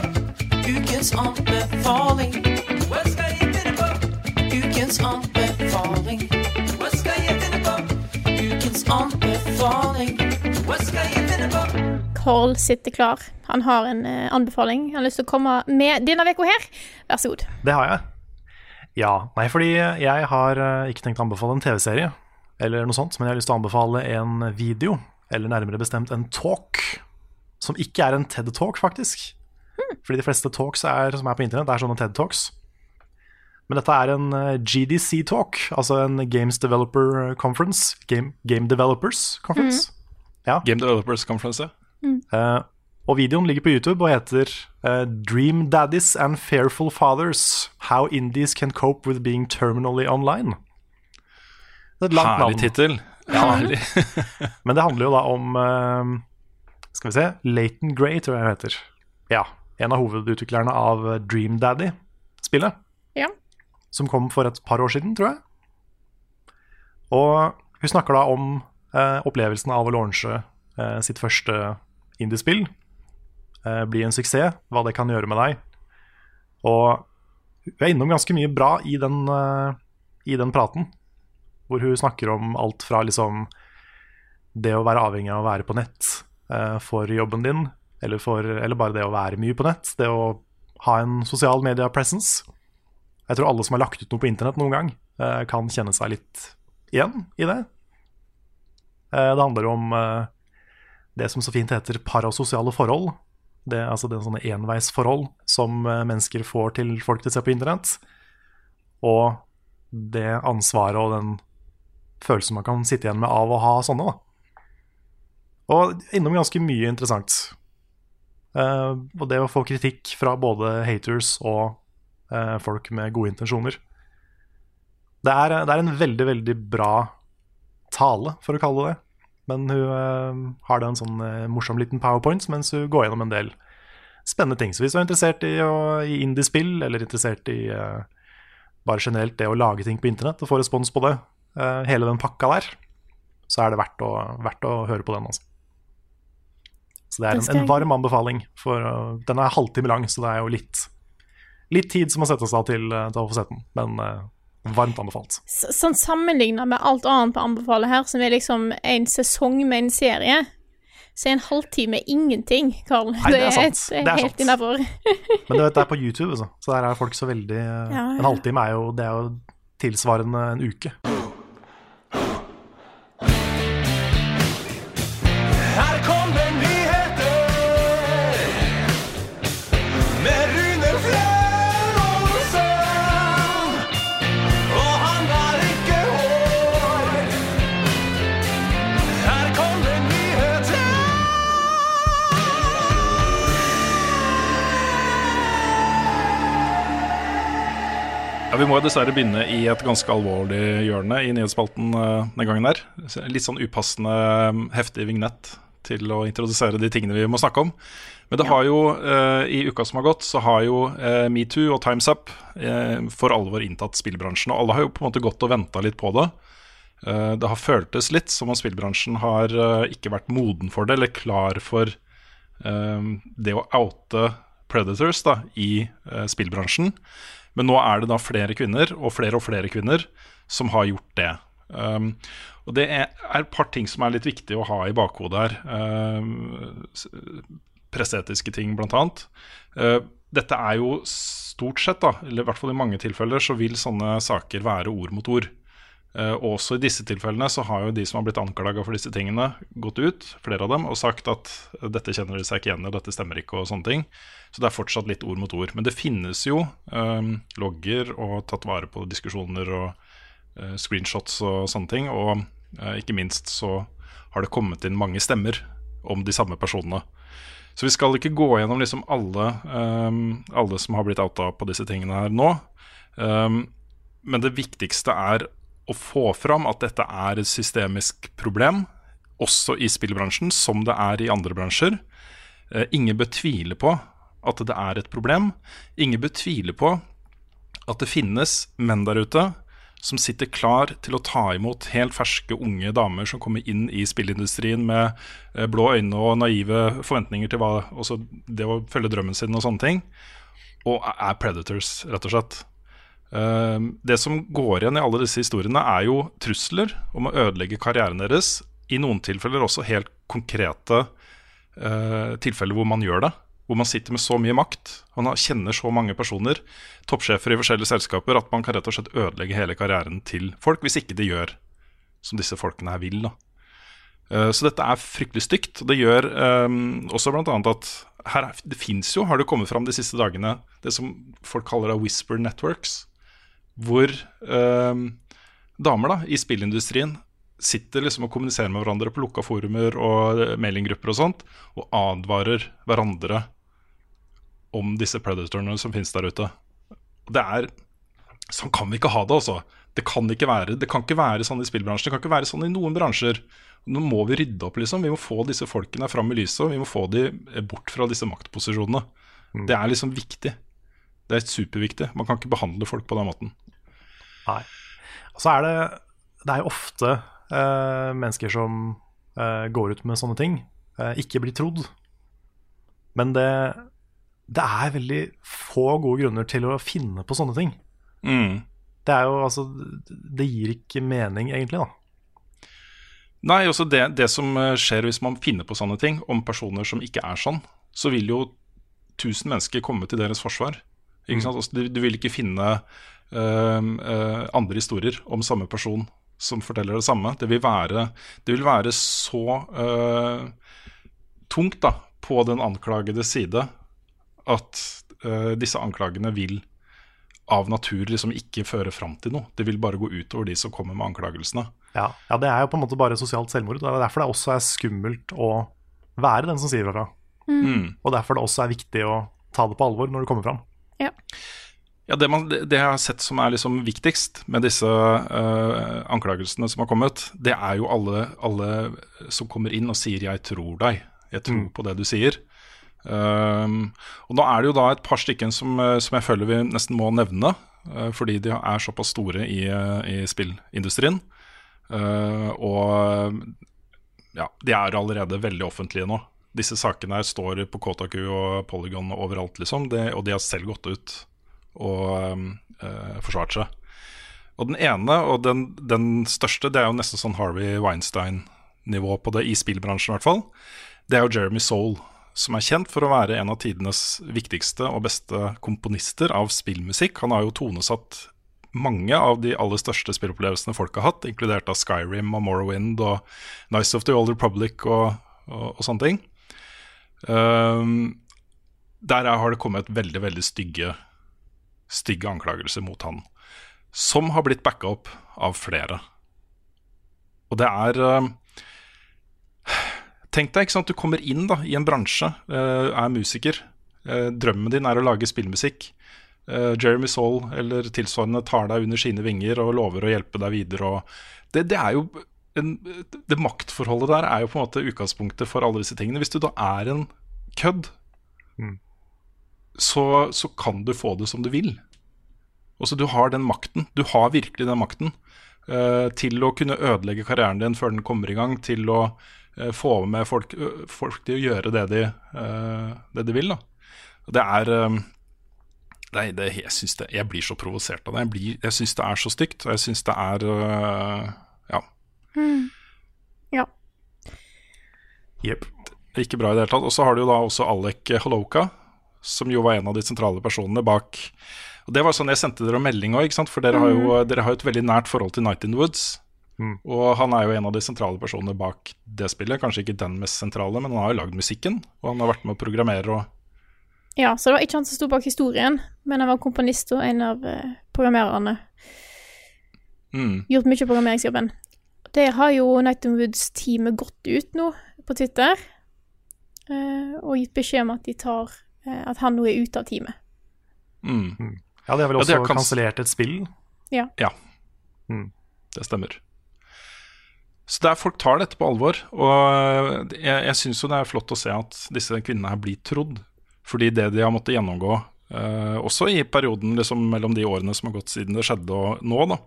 Ukens anbefaling. Hva skal jeg? Ukens anbefaling. Hva skal jeg finne på? Ukens anbefaling. Hva skal jeg finne på? Carl sitter klar. Han har en eh, anbefaling. Han har lyst til å komme med denne uka her. Vær så god. Det har jeg. Ja. Nei, fordi jeg har eh, ikke tenkt å anbefale en TV-serie, eller noe sånt, men jeg har lyst til å anbefale en video, eller nærmere bestemt en talk, som ikke er en TED-talk, faktisk. Fordi de fleste talks er, som er på internett, er sånne TED-talks. Men dette er en eh, GDC-talk, altså en Games Developer Conference. Game, Game Developers Conference. Ja. Game Developers Conference. ja. uh, og videoen ligger på YouTube og heter uh, Dream Daddies and Fearful Fathers How Indies Can Cope With Being Terminally Online. Det er et langt Herlig navn. tittel. Ja, Men det handler jo da om uh, Skal vi se Leighton Grey, tror jeg hun heter. Ja. En av hovedutviklerne av eh, Dream Daddy-spillet. Ja. Som kom for et par år siden, tror jeg. Og hun snakker da om eh, opplevelsen av å launche eh, sitt første indiespill. Eh, bli en suksess, hva det kan gjøre med deg. Og hun er innom ganske mye bra i den, eh, i den praten. Hvor hun snakker om alt fra liksom det å være avhengig av å være på nett eh, for jobben din, eller, for, eller bare det å være mye på nett. Det å ha en sosial media presence. Jeg tror alle som har lagt ut noe på internett noen gang, eh, kan kjenne seg litt igjen i det. Eh, det handler om eh, det som så fint heter parasosiale forhold. Det, altså det er sånne enveisforhold som mennesker får til folk de ser på internett. Og det ansvaret og den følelsen man kan sitte igjen med av å ha sånne. Da. Og innom ganske mye interessant. Og det å få kritikk fra både haters og folk med gode intensjoner. Det er, det er en veldig, veldig bra tale, for å kalle det det. Men hun eh, har da en sånn eh, morsom liten powerpoint mens hun går gjennom en del spennende ting. Så hvis du er interessert i, å- i indiespill, eller interessert i eh, bare generelt det å lage ting på internett og få respons på det, eh, hele den pakka der, så er det verdt å, verdt å høre på den. Altså. Så det er en, en varm anbefaling. For, den er halvtime lang, så det er jo litt, litt tid som må settes av til, uh, til å få sett den. Men uh, varmt anbefalt. Så, sånn sammenligna med alt annet på anbefale her, som er liksom en sesong med en serie, så er en halvtime ingenting, Karl. Nei, det er sant. det er Det er helt innafor. Men du vet, det er på YouTube, så, så der er folk så veldig uh, Ja, ja. En halvtime er jo, det er jo tilsvarende en uke. Vi må dessverre begynne i et ganske alvorlig hjørne i nyhetsspalten eh, den gangen her. Litt sånn upassende eh, heftig vignett til å introdusere de tingene vi må snakke om. Men det har jo, eh, i uka som har gått, så har jo Metoo og Times Up for alvor inntatt spillbransjen. Og alle har jo på en måte gått og venta litt på det. Det har føltes litt som om spillbransjen har ikke vært moden for det, eller klar for det å oute predators da, i spillbransjen. Men nå er det da flere kvinner, og flere og flere kvinner, som har gjort det. Um, og det er, et par ting som er litt viktig å ha i bakhodet her. Um, presseetiske ting, blant annet. Uh, dette er jo stort sett, da, eller i hvert fall i mange tilfeller, så vil sånne saker være ord mot ord. Uh, også i disse tilfellene så har jo de som har blitt anklaga for disse tingene, gått ut, flere av dem, og sagt at uh, dette kjenner de seg ikke igjen i, dette stemmer ikke, og sånne ting. Så det er fortsatt litt ord mot ord. Men det finnes jo um, logger og tatt vare på diskusjoner og uh, screenshots og sånne ting. Og uh, ikke minst så har det kommet inn mange stemmer om de samme personene. Så vi skal ikke gå gjennom liksom alle, um, alle som har blitt outa på disse tingene her nå. Um, men det viktigste er å få fram at dette er et systemisk problem, også i spillbransjen, som det er i andre bransjer. Eh, ingen bør tvile på at det er et problem. Ingen bør tvile på at det finnes menn der ute som sitter klar til å ta imot helt ferske unge damer som kommer inn i spillindustrien med eh, blå øyne og naive forventninger til hva, det å følge drømmen sin og sånne ting, og er predators, rett og slett. Eh, det som går igjen i alle disse historiene, er jo trusler om å ødelegge karrieren deres. I noen tilfeller også helt konkrete eh, tilfeller hvor man gjør det. Hvor man sitter med så mye makt. Man kjenner så mange personer, toppsjefer i forskjellige selskaper, at man kan rett og slett ødelegge hele karrieren til folk, hvis ikke de gjør som disse folkene her vil. da. Eh, Så dette er fryktelig stygt. og Det gjør um, også bl.a. at her, er- det fins jo, har det kommet fram de siste dagene, det som folk kaller da whisper networks. Hvor eh, damer da, i spillindustrien sitter liksom og kommuniserer med hverandre på lukka forumer og mailinggrupper og sånt, og advarer hverandre om disse predatorene som finnes der ute. Det er Sånn kan vi ikke ha det, altså. Det kan ikke være, det kan ikke være sånn i spillbransjen. Det kan ikke være sånn i noen bransjer. Nå må vi rydde opp, liksom. Vi må få disse folkene fram i lyset, og vi må få de bort fra disse maktposisjonene. Det er liksom viktig. Det er superviktig. Man kan ikke behandle folk på den måten. Nei. Og så er det Det er jo ofte eh, mennesker som eh, går ut med sånne ting, eh, ikke blir trodd. Men det, det er veldig få gode grunner til å finne på sånne ting. Mm. Det er jo altså Det gir ikke mening, egentlig, da. Nei, også det, det som eh, skjer hvis man finner på sånne ting om personer som ikke er sånn, så vil jo tusen mennesker komme til deres forsvar. Ikke sant? Altså, du, du vil ikke finne andre historier om samme person som forteller det samme. Det vil være, det vil være så eh, tungt da, på den anklagede side at eh, disse anklagene vil av natur liksom ikke føre fram til noe. Det vil bare gå utover de som kommer med anklagelsene. Ja, ja, det er jo på en måte bare sosialt selvmord. Det er derfor det også er skummelt å være den som sier ifra. Mm. Og derfor det også er viktig å ta det på alvor når det kommer fram. Ja, det, man, det jeg har sett som er liksom viktigst med disse uh, anklagelsene som har kommet, det er jo alle, alle som kommer inn og sier 'jeg tror deg', 'jeg tror på det du sier'. Um, og nå er det jo da et par stykker som, eh, som jeg føler vi nesten må nevne, uh, fordi de er såpass store i, i spillindustrien. Uh, og ja, de er allerede veldig offentlige nå. Disse sakene her står på Kotaku og Polygon og overalt, liksom. Det, og de har selv gått ut og eh, forsvart seg. Og den ene, og den, den største, det er jo nesten sånn Harvey Weinstein-nivå på det, i spillbransjen i hvert fall. Det er jo Jeremy Soul, som er kjent for å være en av tidenes viktigste og beste komponister av spillmusikk. Han har jo tonesatt mange av de aller største spillopplevelsene folk har hatt, inkludert av Skyrim og Morrowind og Nice of the Old Republic og, og, og sånne ting. Um, der er- har det kommet veldig, veldig stygge, stygge anklagelser mot han, som har blitt backa opp av flere. Og det er um, Tenk deg ikke sant, du kommer inn da, i en bransje, eh, er musiker. Eh, drømmen din er å lage spillmusikk. Eh, Jeremy Saul eller tilsvarende tar deg under sine vinger og lover å hjelpe deg videre. Det, det, er jo en, det maktforholdet der er jo på en måte utgangspunktet for alle disse tingene. Hvis du da er en kødd, så, så kan du få det som du vil. Også du har den makten. Du har virkelig den makten uh, til å kunne ødelegge karrieren din før den kommer i gang, til å uh, få med folk, uh, folk til å gjøre det de, eh, det de vil. Da. Og det er eh, Nei, det, jeg, det, jeg blir så provosert av det. Jeg, blir, jeg syns det er så stygt, og jeg syns det er Ja. Ja. Jepp. Ikke bra i det hele tatt. Og så har du jo da også Alek Holoka, som jo var en av de sentrale personene bak Og Det var sånn jeg sendte dere melding òg, for dere har jo dere har jo et veldig nært forhold til Night in the Woods. Og han er jo en av de sentrale personene bak det spillet. Kanskje ikke den mest sentrale, men han har jo lagd musikken. Og han har vært med å programmere og ja, så det var ikke han som sto bak historien, men han var komponist og en av eh, programmererne. mm, Gjort mye av programmeringsjobben. Det har jo Night and Woods-teamet gått ut nå på Twitter eh, og gitt beskjed om at de tar At han nå er ute av teamet. mm, Ja, de har vel også ja, kans- kansellert et spill. Ja. Det stemmer. Så det er, folk tar dette på alvor. Og jeg, jeg syns jo det er flott å se at disse kvinnene her blir trodd. Fordi det de har måttet gjennomgå, eh, også i perioden liksom, mellom de årene som har gått siden det skjedde og nå, da,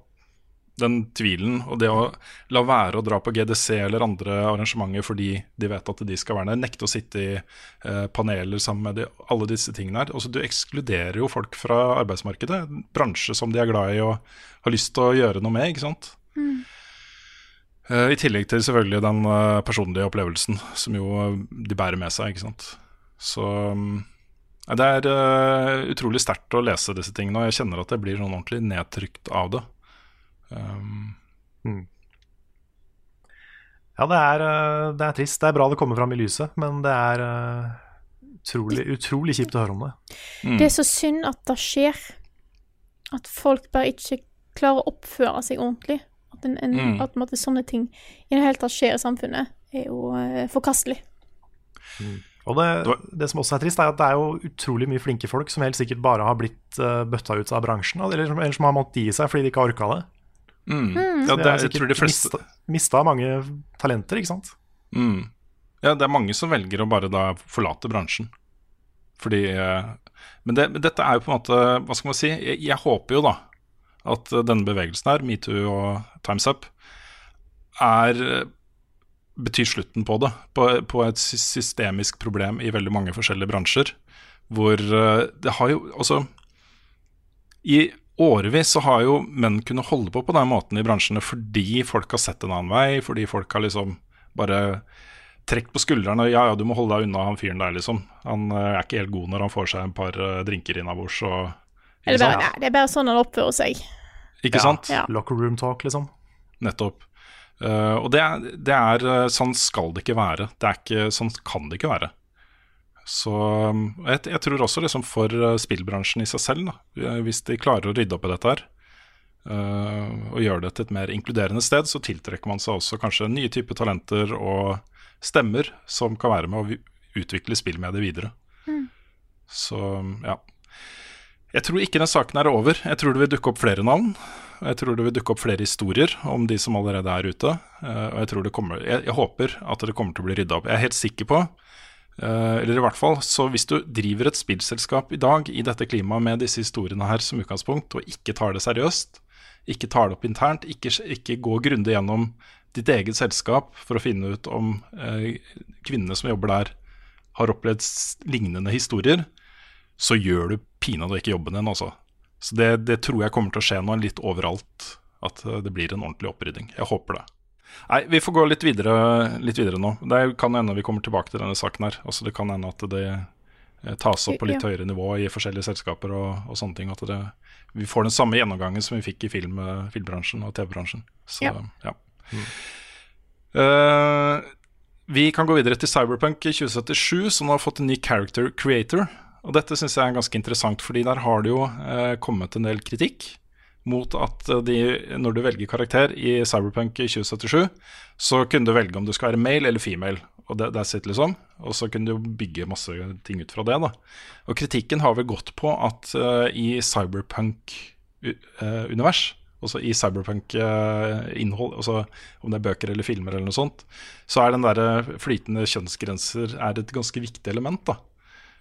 den tvilen og det å la være å dra på GDC eller andre arrangementer fordi de vet at de skal være der, nekte å sitte i eh, paneler sammen med de, alle disse tingene her. Også, du ekskluderer jo folk fra arbeidsmarkedet, en bransje som de er glad i og har lyst til å gjøre noe med, ikke sant. Eh, I tillegg til selvfølgelig den eh, personlige opplevelsen som jo de bærer med seg, ikke sant. Så mm, Det er utrolig sterkt å lese disse tingene, og jeg kjenner at jeg blir sånn ordentlig nedtrykt av det. Um, Ja, det er, eh, det er trist. Det er bra det kommer fram i lyset, men det er eh, utrolig, utrolig kjipt å høre om det. mm. Det er så synd at det skjer. At folk bare ikke klarer å oppføre seg ordentlig. At, en, en, Mm. at at sånne ting i det hele tatt skjer i samfunnet, er jo uh, forkastelig. Og det, Det det som også er trist, er at det er jo utrolig mye flinke folk som helt sikkert bare har blitt uh, bøtta ut av bransjen, eller, eller som har måttet gi seg fordi de ikke har orka det. Mm. Hmm. Ja, det, er jeg tror de fleste mista, mista mange talenter, ikke sant. mm. Ja, det er mange som velger å bare da forlate bransjen. Fordi eh, Men det, dette er jo på en måte Hva skal man si? Jeg, jeg håper jo da at eh, denne bevegelsen her, metoo og Times Up, er eh, betyr slutten på det. På, på et systemisk problem i veldig mange forskjellige bransjer. Hvor det har jo Altså I årevis så har jo menn kunnet holde på på den måten i bransjene fordi folk har sett en annen vei, fordi folk har liksom bare trukket på skuldrene. Ja, ja, du må holde deg unna han fyren der, liksom. Han eh, er ikke helt god når han får seg en par eh, drinker innabords og Eller bare, nei, det er bare sånn han oppfører seg. Ikke sant? Ja. Locker room talk, liksom. Nettopp. Uh, og det er, det er Sånn skal det ikke være. Det er ikke, sånn kan det ikke være. Så um, jeg, jeg tror også liksom for eh, spillbransjen i seg selv, da, eh, hvis de klarer å rydde opp i dette her, uh, og gjøre det til et mer inkluderende sted, så tiltrekker man seg også kanskje nye typer talenter og stemmer som kan være med å vi- utvikle spillmediet videre. Så ja. Jeg tror ikke den saken er over. Jeg tror det vil dukke opp flere navn. og Jeg tror det vil dukke opp flere historier om de som allerede er ute. eh, Og jeg, tror det kommer, jeg, jeg håper at det kommer til å bli rydda opp. Jeg er helt sikker på, eller i hvert fall, så hvis du driver et spillselskap i dag i dette klimaet med disse historiene her som utgangspunkt, og ikke tar det seriøst, ikke tar det opp internt, ikke, ikke gå grundig gjennom ditt eget selskap for å finne ut om eh, kvinnene som jobber der, har opplevd lignende historier, så gjør du pinadø ikke jobben din, altså. Så det, det tror jeg kommer til å skje nå litt overalt, at eh, det blir en ordentlig opprydding. Jeg håper det. Nei, vi får gå litt videre, litt videre nå. Det kan hende vi kommer tilbake til denne saken her. Altså, det kan hende at det eh, tas opp på litt Ja. høyere nivå i forskjellige selskaper og, og sånne ting. At det, vi får den samme gjennomgangen som vi fikk i film, eh, filmbransjen og TV-bransjen. Så Ja. ja. Eh, vi kan gå videre til Cyberpunk 2077, som har fått en ny character creator. Og dette syns jeg er ganske interessant, fordi der har det jo eh, kommet en del kritikk mot at eh, de, når du velger karakter i Cyberpunk 2077, så kunne du velge om du skal være male eller female. Og det, that's it, liksom. Og så kunne du bygge masse ting ut fra det. da. Og kritikken har vel gått på at uh, i Cyberpunk-univers, altså i Cyberpunk-innhold, altså om det er bøker eller filmer eller noe sånt, så er den der eh, flytende kjønnsgrenser er et ganske viktig element. da.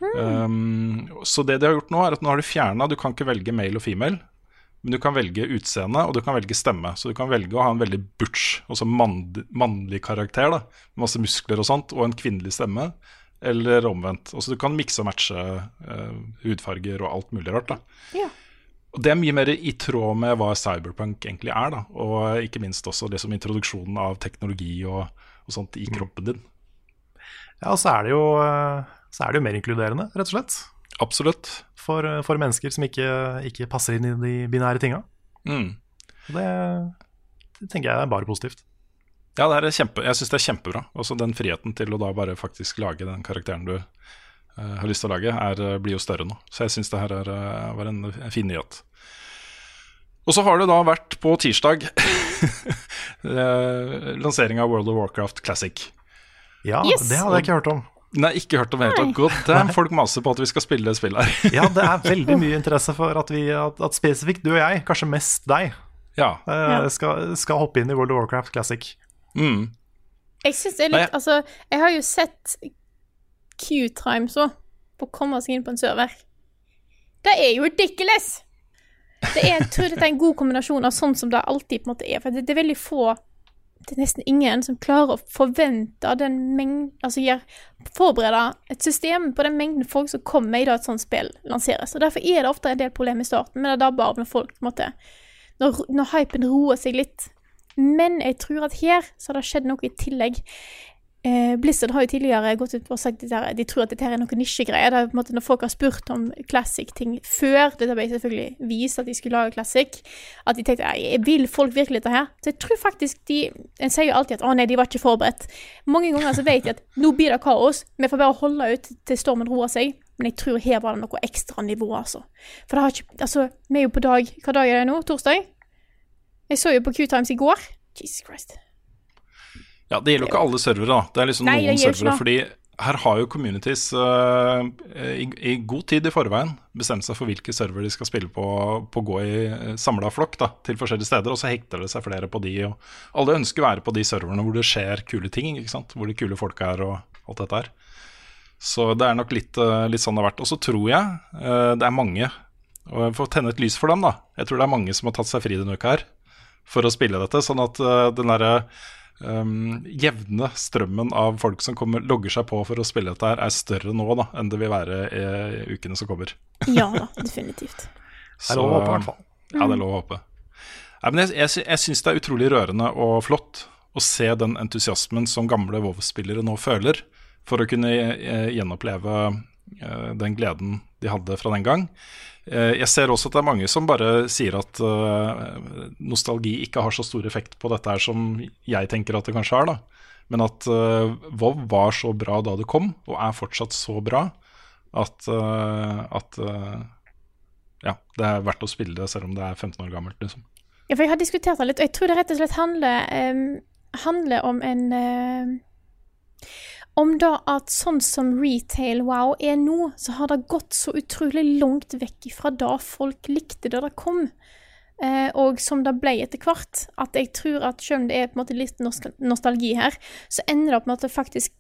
Um, så det de har gjort nå, er at nå har de fjerna Du kan ikke velge male og female, men du kan velge utseende og du kan velge stemme. Så du kan velge å ha en veldig butch, altså mannlig karakter, da, med masse muskler og sånt, og en kvinnelig stemme. Eller omvendt. Altså Du kan mikse og matche uh, hudfarger og alt mulig rart. da Ja. Og Det er mye mer i tråd med hva cyberpunk egentlig er. da Og ikke minst også det som introduksjonen av teknologi og, og sånt i kroppen din. Ja, og så er det jo, eh, så er det jo mer inkluderende, rett og slett. Absolutt. For, eh, for mennesker som ikke, ikke passer inn i de binære tinga. Mm. Det, det tenker jeg er bare positivt. Ja, det er kjempe, jeg syns det er kjempebra. Også den friheten til å da bare faktisk lage den karakteren du uh, har lyst til å lage, er, eh, blir jo større nå. Så jeg syns det her er, var en, en fin nyhet. Og så har det da vært på tirsdag eh, lansering av World of Warcraft Classic. Ja, Yes! det hadde jeg ikke hørt om. Nei, ikke hørt om det hele tatt. God damn, folk maser på at vi skal spille det spillet her. Ja, det er veldig mye interesse for at, vi, at, at spesifikt du og jeg, kanskje mest deg, ja. uh, skal, skal hoppe inn i World of Warcraft Classic. Mm. Jeg synes det er litt Nei. Altså, jeg har jo sett Q-Times òg, på å komme seg inn på en server. Det er jo ridiculous! det er, jeg tror dette er en god kombinasjon av sånn som det alltid på en måte er. For det, det er veldig få Det er nesten ingen som klarer å forvente den mengden Altså forberede et system på den mengden folk som kommer i da et sånt spill lanseres. Og Derfor er det ofte en del problemer i starten, men det dabber av når folk måte når, når hypen roer seg litt. Men jeg tror at her så har det skjedd noe i tillegg. Eh, Blizzard har jo tidligere gått ut og sagt at de tror at dette er noe nisjegreier. Det Når folk har spurt om classic-ting før dette ble selvfølgelig vist at de skulle lage classic, at de tenkte «Nei, vil folk virkelig dette her? Så jeg tror faktisk de En sier jo alltid at å nei, de var ikke forberedt. Mange ganger så vet de at nå blir det kaos, vi får bare holde ut til stormen roer seg. Men jeg tror her var det noe ekstra nivå, altså. For det har ikke Altså, vi er jo på dag Hva dag er det nå? Torsdag? Jeg så jo på Q-Times i går. Jesus Christ. Ja, Det gjelder jo ikke alle servere, da. Det er liksom Nei, noen servere, fordi her har jo communities uh, i, i god tid i forveien bestemt seg for hvilke server de skal spille på, på gå i uh, samla flokk da, til forskjellige steder, og så hekter det seg flere på de. og Alle ønsker å være på de serverne hvor det skjer kule ting, ikke sant? hvor de kule folka er og alt dette her. Så det er nok litt, eh, litt sånn det har vært. Og så tror jeg uh, det er mange, og jeg får tenne et lys for dem, da. Jeg tror det er mange som har tatt seg fri denne uka her for å spille dette, sånn at uh, den derre um, jevne strømmen av folk som kommer, logger seg på for å spille dette her, er større nå da, enn det vil være i ukene som kommer. Ja da, definitivt. Det er lov å håpe, i hvert fall. Ja, det er lov å håpe. Nei, men jeg, jeg, jeg syns det er utrolig rørende og flott å se den entusiasmen som gamle WoW-spillere nå føler, for å kunne eh, gjenoppleve den gleden de hadde fra den gang. Eh, jeg ser også at det er mange som bare sier at eh, nostalgi ikke har så stor effekt på dette her som jeg tenker at det kanskje har. Men at uh, WoW var så bra da det kom, og er fortsatt så bra, at, eh, at eh, ja, det er verdt å spille det selv om det er 15 år gammelt. liksom. Ja, for jeg har diskutert det litt, og jeg tror det rett og slett handler, um, handler om en em, Om da at sånn som retail wow er nå, så har det gått så utrolig langt vekk fra da folk likte da det kom. Eh, og som det ble etter hvert. At jeg tror at selv om det er på en måte litt nostalgi her, så ender det opp med at det faktisk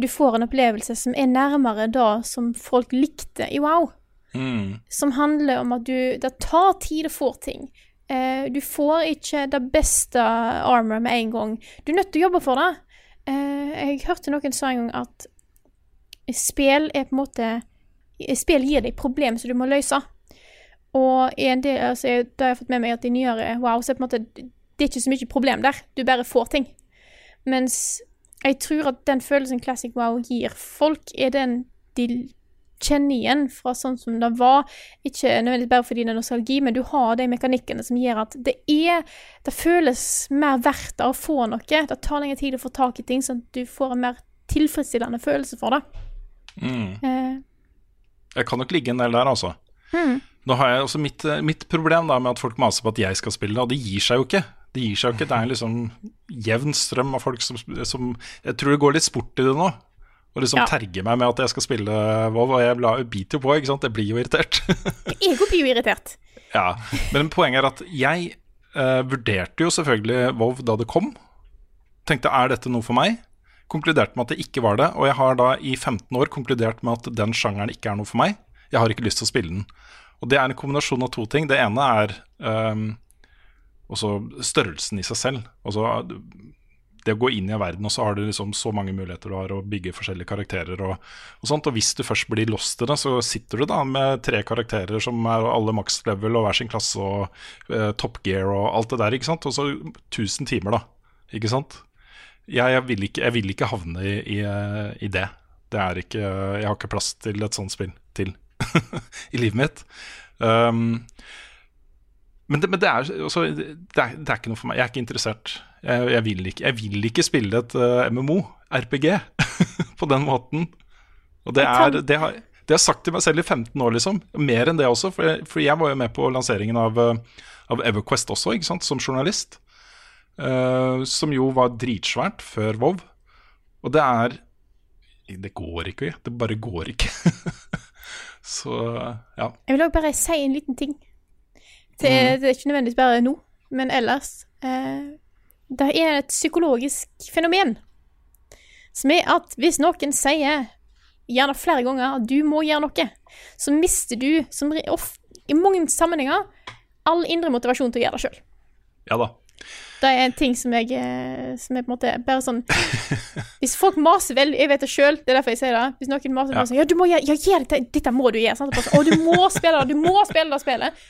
du får en opplevelse som er nærmere det som folk likte i wow Mm. som handler om at du Det tar tid å få ting. Eh, du får ikke det beste armor med en gang. Du er nødt til å jobbe for det. Eh, jeg hørte noen sa en gang at spill er på en måte Spill gir deg problemer som du må løse. Og i en del, altså, da har jeg fått med meg at i nyere wow, så er på en måte det er ikke så mye problem der. Du bare får ting. Mens jeg tror at den følelsen Classic Wow gir folk, er den de kjenner igjen fra sånn som det var. Ikke nødvendigvis bare fordi det er nostalgi, men du har de mekanikkene som gjør at det er Det føles mer verdt å få noe. Det tar lengre tid å få tak i ting, sånn at du får en mer tilfredsstillende følelse for det. Mm. Eh, Jeg kan nok ligge en del der, altså. Mm. Nå har jeg også mitt, eh, mitt problem da med at folk maser på at jeg skal spille det, og det gir seg jo ikke. Det gir seg jo ikke. Det er en liksom jevn strøm av folk som, som Jeg tror det går litt sport i det nå. Og liksom Ja. terger meg med at jeg skal spille WoW, og jeg biter jo på, ikke sant. Jeg blir jo irritert. jeg blir jo irritert. ja. Men poenget er at jeg uh, vurderte jo selvfølgelig WoW da det kom. Tenkte er dette noe for meg? Konkluderte med at det ikke var det, og jeg har da i 15 år konkludert med at den sjangeren ikke er noe for meg. Jeg har ikke lyst til å spille den. Og det er en kombinasjon av to ting. Det ene er um, også størrelsen i seg selv. Altså det å gå inn i en verden, og så har du liksom så mange muligheter du har å bygge forskjellige karakterer og, og sånt. Og hvis du først blir lost i det, så sitter du da med tre karakterer som er alle max level og hver sin klasse og eh, top gear og alt det der, ikke sant. Og så 1000 timer, da. Ikke sant. Jeg, jeg, vil, ikke, jeg vil ikke havne i, i, i det. Det er ikke Jeg har ikke plass til et sånt spill til i livet mitt. Um, men det, men det, er, altså, det, er, det er ikke noe for meg. Jeg er ikke interessert. Jeg, jeg, vil, ikke, jeg vil ikke spille et uh, MMO, RPG, på den måten. Og det, er, det, har, det har jeg sagt til meg selv i 15 år, liksom. Mer enn det også. For jeg, for jeg var jo med på lanseringen av, uh, av Everquest også, som journalist. Uh, som jo var dritsvært før WoW. Og det er Det går ikke, det bare går ikke. Så ja. Jeg vil òg bare si en liten ting. Det, Mm. det er ikke nødvendigvis bare nå, men ellers. Eh, det er et psykologisk fenomen som er at hvis noen sier, gjerne flere ganger, at du må gjøre noe, så mister du som i mange sammenhenger all indre motivasjon til å gjøre det sjøl. Ja da. Det er en ting som jeg, eh, som er på en måte bare sånn Hvis folk maser veldig Jeg vet det sjøl, det er derfor jeg sier det. Hvis noen maser Ja. sånn Ja, du må gjøre ja, gjør dette, dette må du gjøre. Sant? Sånn, Å, du må spille det, du må spille det spillet.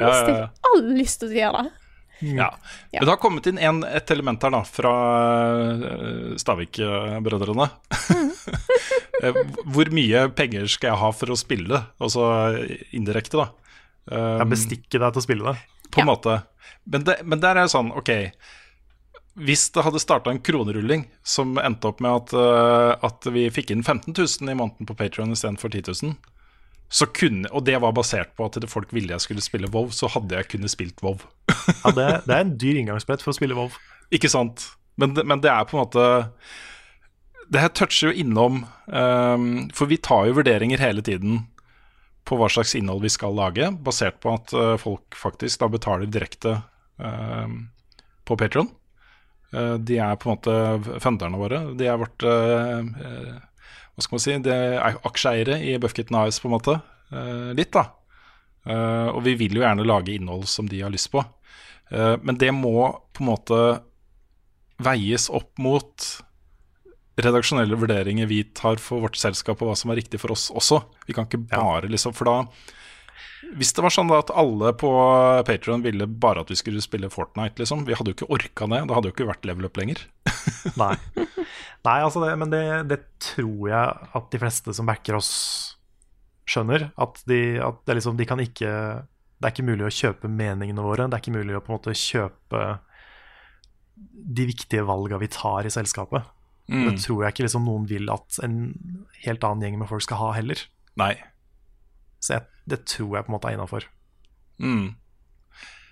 Ja, ja, ja. all lyst til å gjøre det. Ja. Ja. Men det har kommet inn en, et element her da fra eh, Stavik-brødrene. Eh, Hvor mye penger skal jeg ha for å spille? Altså indirekte, da. Jeg Um, bestikker deg til å spille det. på en måte. Men, det, men der er det sånn, OK Hvis det hadde starta en kronerulling som endte opp med at, eh, at vi fikk inn 15 000 i måneden på Patrion istedenfor 10 000, så kunne, og det var basert på at folk ville jeg skulle spille WoW, så hadde jeg kunnet spilt WoW. Ja, det, det er en dyr inngangsbrett for å spille WoW. Ikke sant? Men men det er på en måte Det her toucher jo innom um, For vi tar jo vurderinger hele tiden på hva slags innhold vi skal lage, basert på at uh, folk faktisk da betaler direkte ehm, på Patron. de er på en måte funderne våre. De er vårt eh, eh, Hva skal man si? Det er aksjeeiere i Buffkitten AS, på en måte. Eh, litt, da. Eh, og vi vil jo gjerne lage innhold som de har lyst på. Eh, men det må på en måte veies opp mot redaksjonelle vurderinger vi tar for vårt selskap, og hva som er riktig for oss også. Vi kan ikke bare liksom For da Hvis det var sånn da at alle på Patron ville bare at vi skulle spille Fortnite, liksom, vi hadde jo ikke orka det. Da hadde jo ikke vært level up lenger. Nei, Nei altså det, men det, det tror jeg at de fleste som backer oss, skjønner. At, de, at det, liksom, de kan ikke Det er ikke mulig å kjøpe meningene våre. Det er ikke mulig å på en måte kjøpe de viktige valga vi tar i selskapet. Det tror jeg ikke liksom noen vil at en helt annen gjeng med folk skal ha heller. Nei. Så jeg, det tror jeg på en måte er innafor. Mm.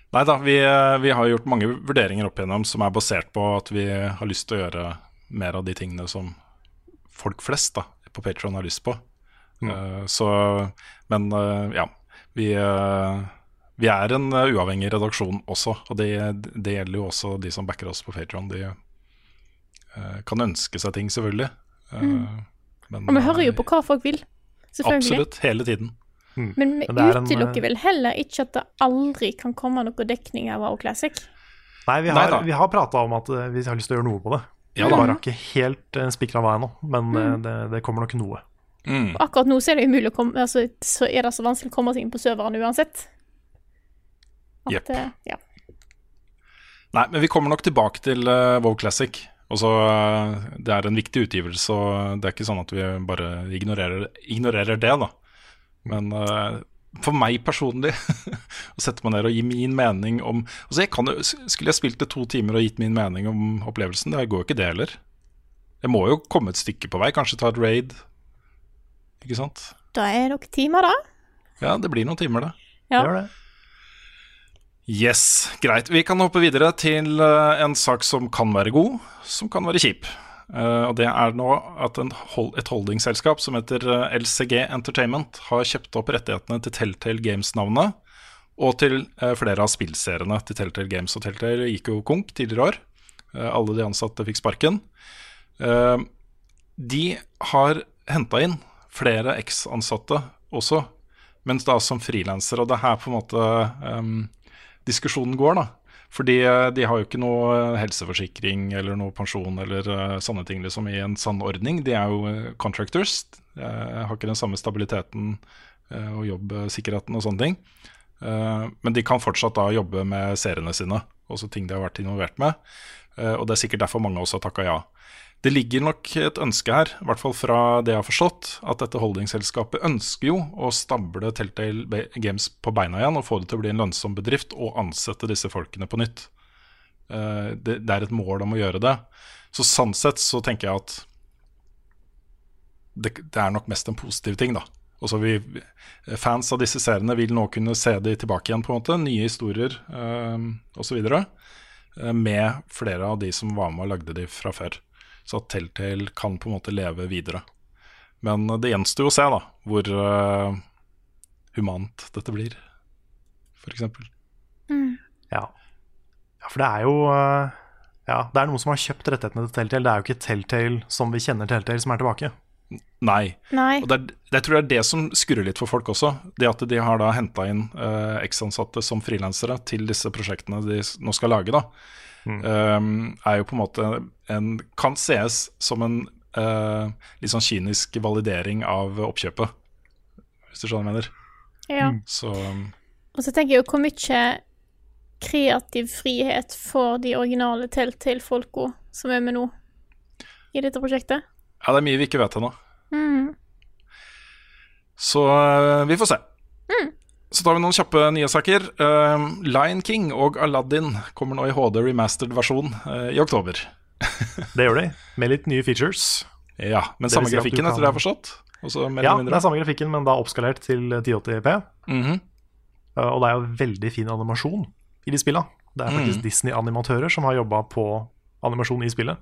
Nei da, vi, eh, vi har gjort mange vurderinger opp igjennom som er basert på at vi har lyst til å gjøre mer av de tingene som folk flest da, på Patron har lyst på. Eh, så, men uh, ja, vi, uh, vi er en uavhengig redaksjon også, og det, det gjelder jo også de som backer oss på Patron. De kan ønske seg ting, selvfølgelig. Mm. men, Og vi hører jo på hva folk vil. Selvfølgelig. Absolutt, hele tiden. Men vi Men er en, utelukker eh, vel heller ikke at det aldri kan komme noe dekning av WoW Classic. Nei, vi har, vi har prata om at eh, vi har lyst til å gjøre noe på det. Ja vi har ikke helt uh, spikra vei ennå, men mm. det, det kommer nok noe. Mm. Akkurat nå så er det umulig å komme altså, Så er det så vanskelig å komme seg inn på serveren uansett. At, yep. eh, ja. Nei, men vi kommer nok tilbake til uh, WoW Classic. Også, uh, det er en viktig utgivelse, og det er ikke sånn at vi bare ignorerer, ignorerer det, da. Men uh, for meg personlig, å sette meg ned og gi min mening om Altså, jeg kan Skulle jeg spilt det to timer og gitt min mening om opplevelsen, det går jo ikke det heller. Jeg må jo komme et stykke på vei, kanskje ta et raid. Ikke sant? Da er det noen timer, da. Ja, det blir noen timer, det. Ja. Gjør det. Yes, greit. Vi kan hoppe videre til eh, en sak som kan være god, som kan være kjip. Eh, og det er nå at hold, et holdingselskap som heter eh, LCG Entertainment har kjøpt opp rettighetene til Telltale Games-navnet, og til eh, flere av spillseriene til Telltale Games. Og Telltale gikk jo konk tidligere år. Alle de ansatte fikk sparken. De har henta inn flere eks-ansatte også, men da som frilansere. Og det er her på en måte um, diskusjonen går, da. Fordi eh, de har jo ikke noe eh, helseforsikring eller noe pensjon eller eh, sånne ting liksom i en sann ordning. De er jo contractors. De har ikke den samme stabiliteten og jobbsikkerheten og sånne ting. Men de kan fortsatt da jobbe med seriene sine, også ting de har vært involvert med. Og det er sikkert derfor mange også har takka ja. Det ligger nok et ønske her, i hvert fall fra det jeg har forstått, at dette holdingselskapet ønsker jo å stable Telltale Games på beina igjen og få det til å bli en lønnsom bedrift og ansette disse folkene på nytt. Eh, Det, er et mål om å gjøre det. Så sånn sett så tenker jeg at det er nok mest en positiv ting, da. Også vi, fans av disse seriene vil nå kunne se de tilbake igjen, på en måte. Nye historier eh, osv. Eh, med flere av de som var med og lagde de fra før. Så at Telltale kan på en måte leve videre. Men det gjenstår jo å se da, hvor uh, humant dette blir, f.eks. Ja. ja, for det er jo uh, Ja, det er noen som har kjøpt rettighetene til Telltale. Det er jo ikke Telltale som vi kjenner Telltale, som er tilbake. Nei. Nei. Og det, er, det tror jeg er det som skurrer litt for folk også. Det at de har da henta inn uh, X-ansatte som frilansere til disse prosjektene de nå skal lage, da, um, er jo på en måte en Kan sees som en uh, litt sånn kynisk validering av oppkjøpet, hvis du skjønner hva jeg mener. Ja. Så um, Og så tenker jeg jo hvor mye kreativ frihet får de originale Telltale-folka som er med nå i dette prosjektet. ja, det er mye vi ikke vet ennå. Mm. Så uh, vi får se. Så tar vi noen kjappe nyhetssaker. Uh, Lion King og Aladdin kommer nå i HD remastered versjon uh, i oktober. Det gjør de, med litt nye features. Ja, Men samme si grafikken, kan- etter det jeg har forstått? Ja, det er samme grafikken, men da oppskalert til 1080p. Mhm. Uh, Og det er jo veldig fin animasjon i de spilla. Det er faktisk Mm. Disney-animatører som har jobba på animasjon i spillet.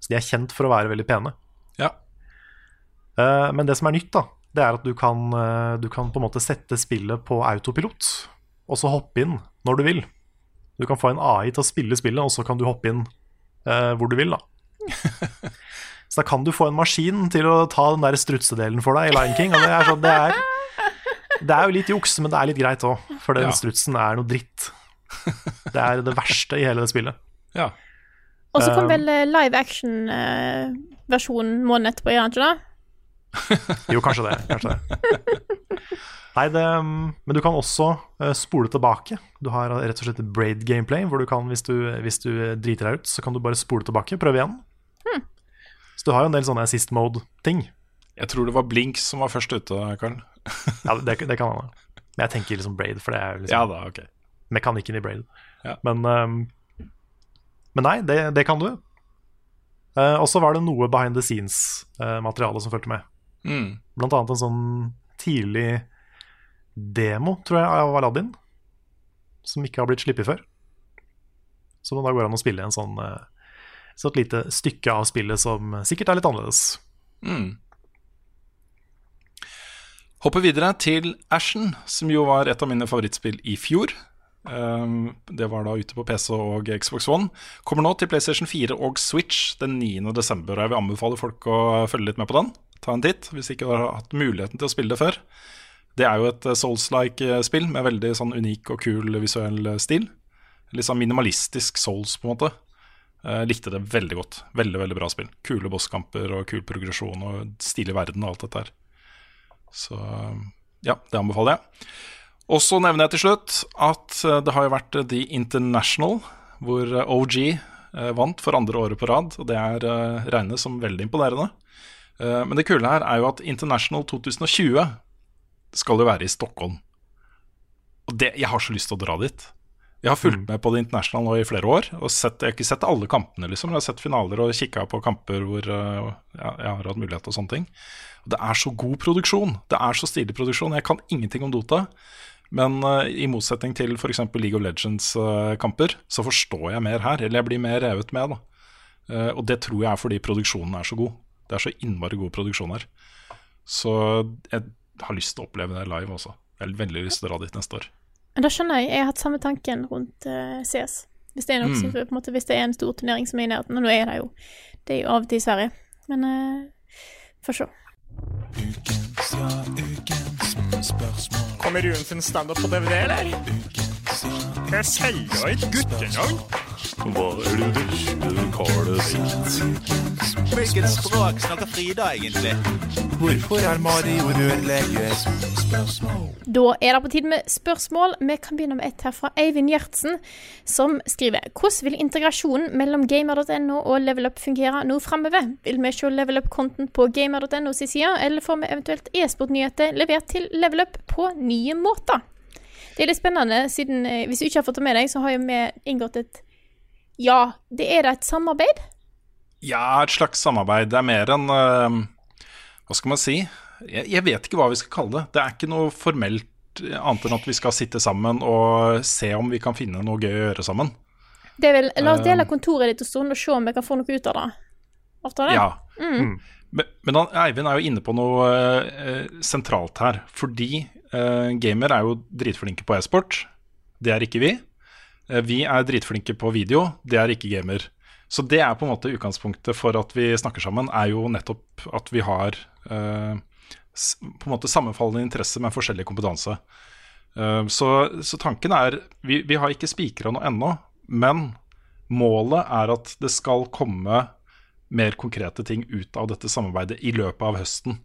Så de er kjent for å være veldig pene. Ja. Uh, Men det som er nytt, da, det er at du kan, uh, du kan på en måte sette spillet på autopilot, og så hoppe inn når du vil. Du kan få en AI til å spille spillet, og så kan du hoppe inn eh, hvor du vil, da. Så da kan du få en maskin til å ta den der strutsedelen for deg i Lion King. Og det er, sånn, det er, det er jo litt juks, men det er litt greit òg, for den Ja. strutsen er noe dritt. Det er det verste i hele det spillet. ja. Og så kom Um, vel eh, live action-versjonen måneden etterpå, gjør den ikke det? Jo, kanskje det. Kanskje det. Nei, det, men du kan også eh, spole tilbake. Du har rett og slett braid gameplay, hvor du kan, hvis du, hvis du driter deg ut, så kan du bare spole tilbake, prøve igjen. Så du har jo en del sånne assist mode-ting. Jeg tror det var Blink som var først ute, Karl. Ja, det, det kan hende. Men jeg tenker liksom braid, for det er liksom Ja da, ok. mekanikken i braid. Ja. Men, um, men nei, det, det kan du. Uh, og så var det noe behind the scenes-materiale som fulgte med. Mm. Blant annet en sånn tidlig demo, tror jeg, av Aladdin. Som ikke har blitt sluppet før. Så da går det an å spille en sånn eh, så et lite stykke av spillet som sikkert er litt annerledes. Mm. Hopper videre til Ashen, som jo var et av mine favorittspill i fjor. Um, det var da ute på PC og Xbox One. Kommer nå til PlayStation 4 og Switch den 9. desember. Og jeg vil anbefale folk å følge litt med på den. Ta en titt, hvis ikke du har hatt muligheten til å spille det før. Det er jo et eh, Souls-like eh, spill med veldig sånn unik og kul visuell eh, stil. Litt sånn minimalistisk Souls, på en måte. Jeg likte det veldig godt. Veldig veldig bra spill. Kule bosskamper og kul progresjon og stilig verden og alt dette her. Så ja, det anbefaler jeg. Og så nevner jeg til slutt at det har jo vært The International, hvor OG vant for andre året på rad. Og det er regnes som veldig imponerende. Eh, Men det kule her er jo at International 2020 skal jo være i Stockholm. Og det, jeg har så lyst til å dra dit. Jeg har fulgt med på det International nå i flere år. Og sett, jeg har ikke sett alle kampene, liksom. Jeg har sett finaler og kikka på kamper hvor eh, ja, jeg har hatt mulighet og sånne ting. Og det er så god produksjon. Det er så stilig produksjon. Jeg kan ingenting om Dota. Men uh, i motsetning til f.eks. League of Legends-kamper, så forstår jeg mer her. Eller jeg blir mer revet med, da. Uh, og det tror jeg er fordi produksjonen er så god. Det er så innmari god produksjon her. Så jeg har lyst til å oppleve det live også. Jeg har veldig lyst til å dra dit neste år. Da skjønner jeg, jeg har hatt samme tanken rundt uh, CS. Hvis det er noe Mm. som, på en måte, hvis det er en stor turnering som er i nærheten. Og nå er det jo Det er jo av og til i Sverige. Men uh, får se. Kommer Rune sin standup på DVD, eller? Jeg selger et guttenavn. Hva er det du karet sitt? Hvilket språk snakker Frida egentlig? Hvorfor er Mario rørlege? Da er det på tide med spørsmål. Vi kan begynne med et her fra Eivind Gjertsen, som skriver Hvordan vil integrasjonen mellom gamer.no og levelup fungere nå framover? Vil vi se levelup-konten på gamer.no sin side, eller får vi eventuelt e-sportnyheter levert til levelup på nye måter? Det er litt spennende, siden eh, hvis du ikke har fått det med deg, så har jo vi inngått et Ja, det er da et samarbeid? Ja, et slags samarbeid. Det er mer enn eh, Hva skal man si? Jeg, jeg vet ikke hva vi skal kalle det. Det er ikke noe formelt eh, annet enn at vi skal sitte sammen og se om vi kan finne noe gøy å gjøre sammen. Det er vel, La oss dele Um. kontoret ditt en stund og se om vi kan få noe ut av det. Avtale? Ja. Mm. Men, men han, Eivind er jo inne på noe eh, sentralt her. Fordi eh, gamer er jo dritflinke på e-sport. Det er ikke vi. Eh, vi er dritflinke på video. Det er ikke gamer. Så det er på en måte utgangspunktet for at vi snakker sammen, er jo nettopp at vi har eh, på en måte sammenfallende interesse med forskjellig kompetanse. Eh, så, så tanken er Vi, vi har ikke spikra noe ennå, men målet er at det skal komme mer konkrete ting ut av dette samarbeidet i løpet av høsten.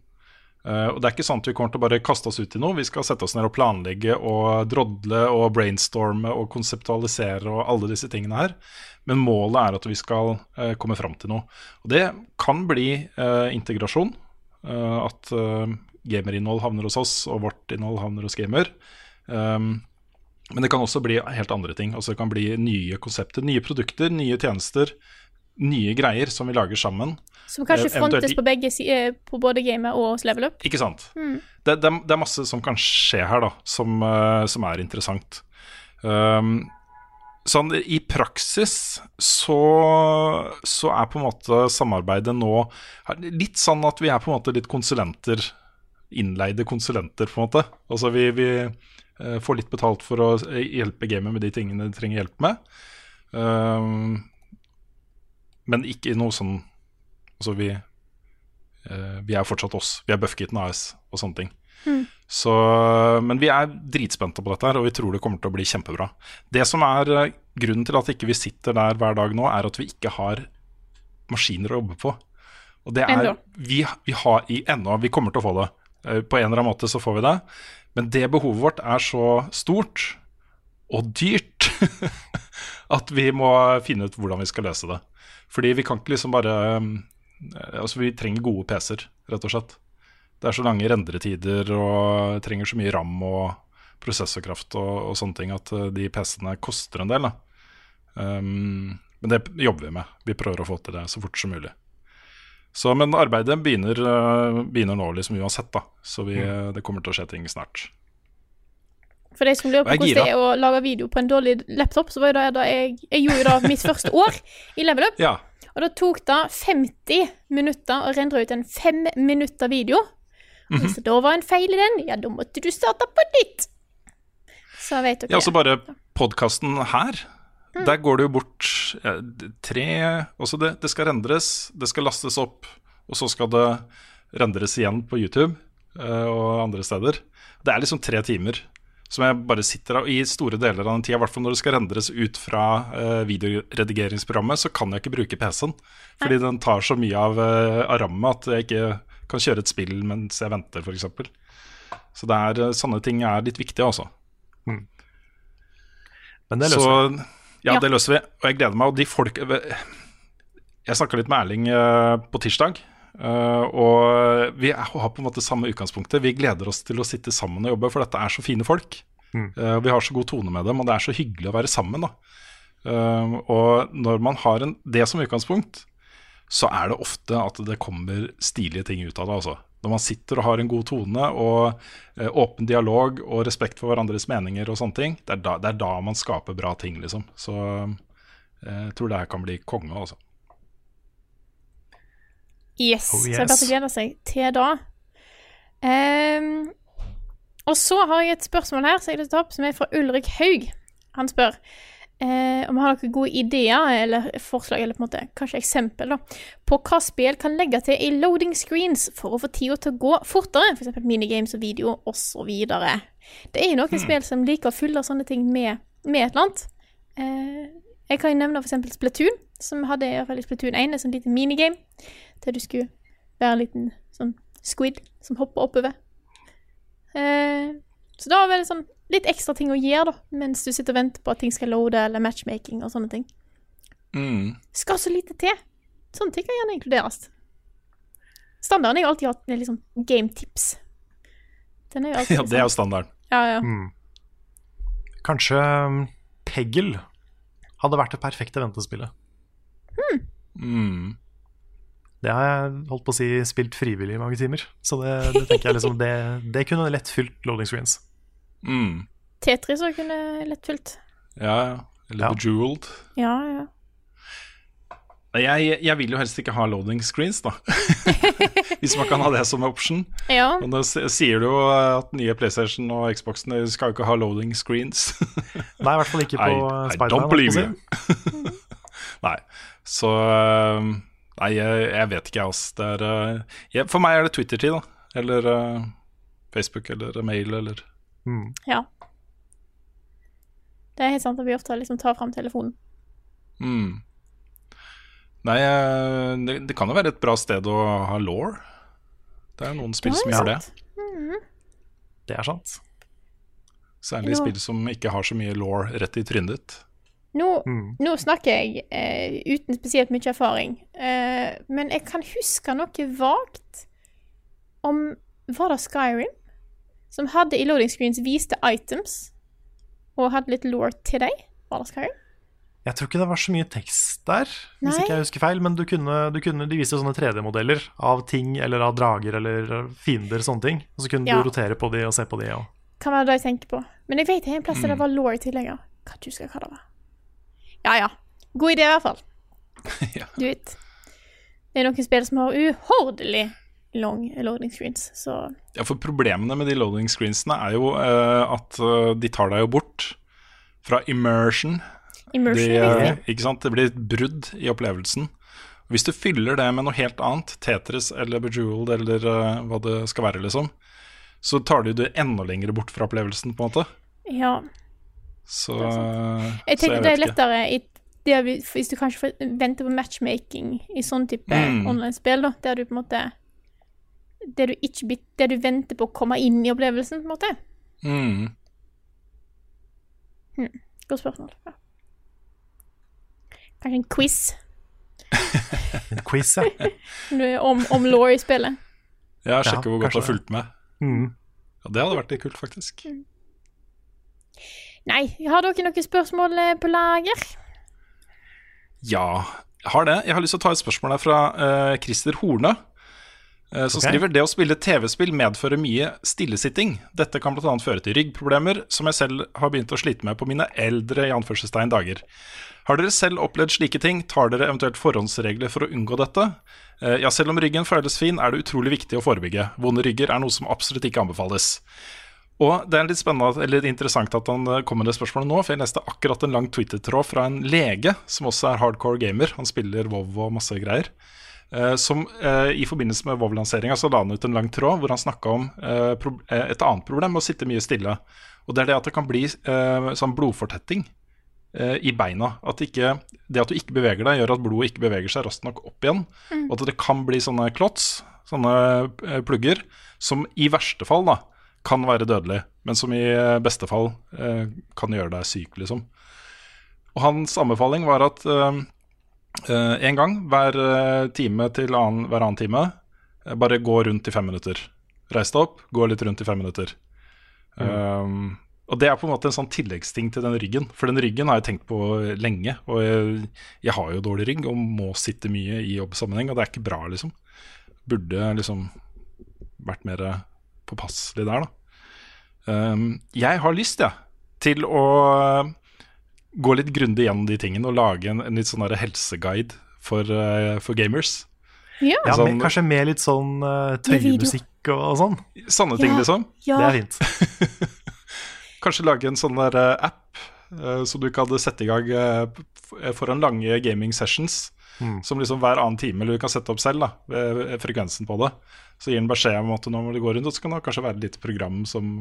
Eh, og Det er ikke at vi kommer til å bare kaste oss ut i noe. Vi skal sette oss ned og planlegge og drodle og brainstorme og konseptualisere og alle disse tingene her. Men målet er at vi skal uh, komme fram til noe. Og det kan bli uh, integrasjon. at gamerinnhold havner hos oss, og vårt innhold havner hos gamer. Um, men det kan også bli helt andre ting. Altså Det kan bli nye konsepter, nye produkter, nye tjenester, nye greier som vi lager sammen. Som kanskje Eh, frontes på, begge, eh, på både gamet og Level Up. Ikke sant? Mm. Det, det, det er masse som kan skje her, da, som, eh, som er interessant. Um, sånn i praksis så, så er på en måte samarbeidet nå litt sånn at vi er på en måte litt konsulenter. Innleide konsulenter, på en måte. Altså vi, vi får litt betalt for å hjelpe gamet med de tingene de trenger hjelp med. Um, men ikke i noe sånn Altså vi Eh, vi er fortsatt oss. Vi er Buffkitten AS og sånne ting. Mm. Så, men vi er dritspente på dette her, og vi tror det kommer til å bli kjempebra. Det som er eh, grunnen til at ikke vi sitter der hver dag nå, er at vi ikke har maskiner å jobbe på. Og det er vi, vi har i ennå, vi kommer til å få det. Eh, På en eller annen måte så får vi det. Men det behovet vårt er så stort og dyrt at vi må finne ut hvordan vi skal løse det. Fordi vi kan ikke liksom bare um, Altså Vi trenger gode PC-er, rett og slett. Det er så lange rendretider og trenger så mye ram og prosessorkraft og, og sånne ting at uh, de PC-ene koster en del. Da. Um, men det jobber vi med. Vi prøver å få til det så fort som mulig. Så, men arbeidet begynner, uh, begynner nå liksom uansett, da. Så vi, uh, det kommer til å skje ting snart. For de som lurer på hvordan det er å lage video på en dårlig laptop, så var det da jeg, jeg gjorde det mitt første år i Level Up. Ja. Og da tok det 50 minutter å rendre ut en fem minutter video. Mhm. hvis det da var en feil i den, ja, da måtte du starte på nytt. Så vet dere. Ja, så bare podkasten her. Der går det jo bort ja, tre også det, det skal rendres, det skal lastes opp, og så skal det rendres igjen på YouTube eh, og andre steder. Det er liksom tre timer som jeg bare sitter av i store deler av den tida. I hvert fall når det skal rendres ut fra uh, videoredigeringsprogrammet, så kan jeg ikke bruke PC-en. Fordi den tar så mye av, uh, av rammet at jeg ikke kan kjøre et spill mens jeg venter, f.eks. Så det er, eh, sånne ting er litt viktige, altså. Men det løser så, vi. Ja, det løser vi. Og jeg gleder meg. Og de folk Jeg snakka litt med Erling eh, på tirsdag. Eh, og vi er- har på en måte samme utgangspunktet. Vi gleder oss til å sitte sammen og jobbe, for dette er så fine folk. Mm. Uh, vi har så god tone med dem, og det er så hyggelig å være sammen. Eh, Og når man har en, det som utgangspunkt, så er det ofte at det kommer stilige ting ut av det. altså Når man sitter og har en god tone og åpen dialog og respekt for hverandres meninger og sånne ting, det er da, det er da man skaper bra ting, liksom. Så jeg tror det her kan bli konge, altså. Yes. Oh, Så det er bare yes. å glede seg til da. Um, og så har jeg et spørsmål her som jeg ta opp, som er fra Ulrik Haug. Han spør eh, om har noen gode ideer eller forslag, eller på en måte kanskje eksempel, da, på hva spill kan legge til i loading screens for å få tida til å gå fortere, f.eks. minigames og video osv. Det er jo noen spill som liker å fylle sånne ting med, med et eller annet. Eh, jeg kan jo nevne f.eks. Splatoon, som hadde i hvert fall i Splatoon 1 et sånt lite minigame der du skulle være en liten sånn squid som hopper oppover. Eh, så da var det sånn litt ekstra ting å gjøre da, mens du sitter og venter på at ting skal loade, eller matchmaking og sånne ting. Mm. Skal så lite til. Sånne ting kan gjerne inkluderes. Standarden er jo alltid hatt liksom game tips. Den er jo alltid Ja, det er jo standarden. Ja, ja. Mm. Kanskje um, Peggle hadde vært det perfekte ventespillet. Mm. Det har jeg holdt på å si spilt frivillig i mange timer. Så det, det tenker jeg liksom Det, det kunne lett fylt loading screens. Mm. Tetris òg kunne lett fylt. Ja, ja. Eller Ja. Bejeweled. Ja, ja. Jeg, jeg vil jo helst ikke ha loading screens, da. Hvis man kan ha det som option. Ja, Men da sier du jo at nye PlayStation og Xboxen skal jo ikke ha loading screens. Nei, i hvert fall ikke på I- I Spiderman. don't believe you. Nei. Så eh, Nei, jeg, jeg vet ikke. Det er, eh, jeg, for meg er det Twitter-tid, da. Eller uh, Facebook eller mail eller Mm. Ja. Det er helt sant at vi ofte liksom tar fram telefonen. mm. Nei, eh, det, det kan jo være et bra sted å ha law. Det er noen spill som gjør det. sant. Mhm. Det er sant. Særlig spill som ikke har så mye law rett i trynet ditt. Nå, Mm. nå snakker jeg eh, uten spesielt mye erfaring, eh, men jeg kan huske noe vagt om Var det Skyrim? Som hadde i loading screens viste items og hadde litt law til deg? Var det Skyrim? Jeg tror ikke det var så mye tekst der, hvis ikke jeg husker feil. Men du kunne, du kunne, de viste jo sånne 3D-modeller av ting eller av drager eller fiender, sånne ting. Og så kunne Ja. du rotere på de og se på de. Og... Kan være det jeg tenker på. Men jeg vet det er en plass der det Mm. var law ja. Kan ikke huske hva det var. Ja ja. God idé i hvert fall. Du vet. Det er noen spill som har uhordelig long loading screens, så Ja, for problemene med de loading screensene er jo uh, at eh, de tar deg jo bort fra immersion. Immersion, de, uh, riktig. ikke sant? Det blir et brudd i opplevelsen. Hvis du fyller det med noe helt annet, Tetris eller Bejeweled eller uh, hva det skal være, liksom, så tar du det enda lenger bort fra opplevelsen, på en måte. ja. Så Jeg så tenker det er lettere i, det hvis du kanskje venter på matchmaking i sånn type Mm. online-spill, da, der du på en måte der du, ikke, der du venter på å komme inn i opplevelsen, på en måte. Mm. Hmm. Godt spørsmål. Ja. Kanskje en quiz En quiz, ja. om, om law i spillet. Ja, sjekke Ja, hvor godt du har fulgt med. Mm. Ja, Det hadde vært litt kult, faktisk. Nei, har dere noen spørsmål eh, på lager? Ja, jeg har det. Jeg har lyst til å ta et spørsmål her fra uh, Christer Horne. eh, som okay. skriver det å spille TV-spill medfører mye stillesitting. Dette kan bl.a. føre til ryggproblemer, som jeg selv har begynt å slite med på mine eldre i anførselstegn dager. Har dere selv opplevd slike ting? Tar dere eventuelt forhåndsregler for å unngå dette? Eh, ja, selv om ryggen føles fin, er det utrolig viktig å forebygge. Vonde rygger er noe som absolutt ikke anbefales. Og det er litt spennende, eller interessant at han kommer kom med det spørsmålet nå, for jeg leste akkurat en lang Twitter-tråd fra en lege som også er hardcore gamer. Han spiller WoW og masse greier. Eh, som eh, i forbindelse med WoW-lanseringa så la han ut en lang tråd hvor han snakka om eh, eh, et annet problem med å sitte mye stille. Og det er det at det kan bli eh, sånn blodfortetting eh, i beina. At ikke, det at du ikke beveger deg, gjør at blodet ikke beveger seg raskt nok opp igjen. Mm. Og at det kan bli sånne klots, sånne eh, plugger, som i verste fall da kan være dødelig, men som i eh, beste fall eh, kan gjøre deg syk, liksom. Og hans anbefaling var at eh, eh, en gang hver eh, time til annen, hver annen time, eh, bare gå rundt i fem minutter. Reis deg opp, gå litt rundt i fem minutter. Um, og det er på en måte en sånn tilleggsting til den ryggen. For den ryggen har jeg tenkt på lenge. Og jeg, jeg har jo dårlig rygg og må sitte mye i jobbsammenheng, og det er ikke bra, liksom. Burde liksom vært mer påpasselig der, da. Um, jeg har lyst, jeg, til å gå litt grundig gjennom de tingene og lage en, en litt sånn helseguide for, eh, for gamers. Ja. Ja, Sånn- men kanskje med litt sånn uh, tøyemusikk og, og sånn. Sånne ting, Ja. liksom. Ja. Det er fint. Kanskje lage en sånn der eh, app eh, så du kan sette i gang eh, foran lange gaming sessions. Mm. Som liksom hver annen time, eller du kan sette opp selv da, frekvensen på det. Så gir den beskjed om at nå må du gå rundt, og så kan det kanskje være et lite program som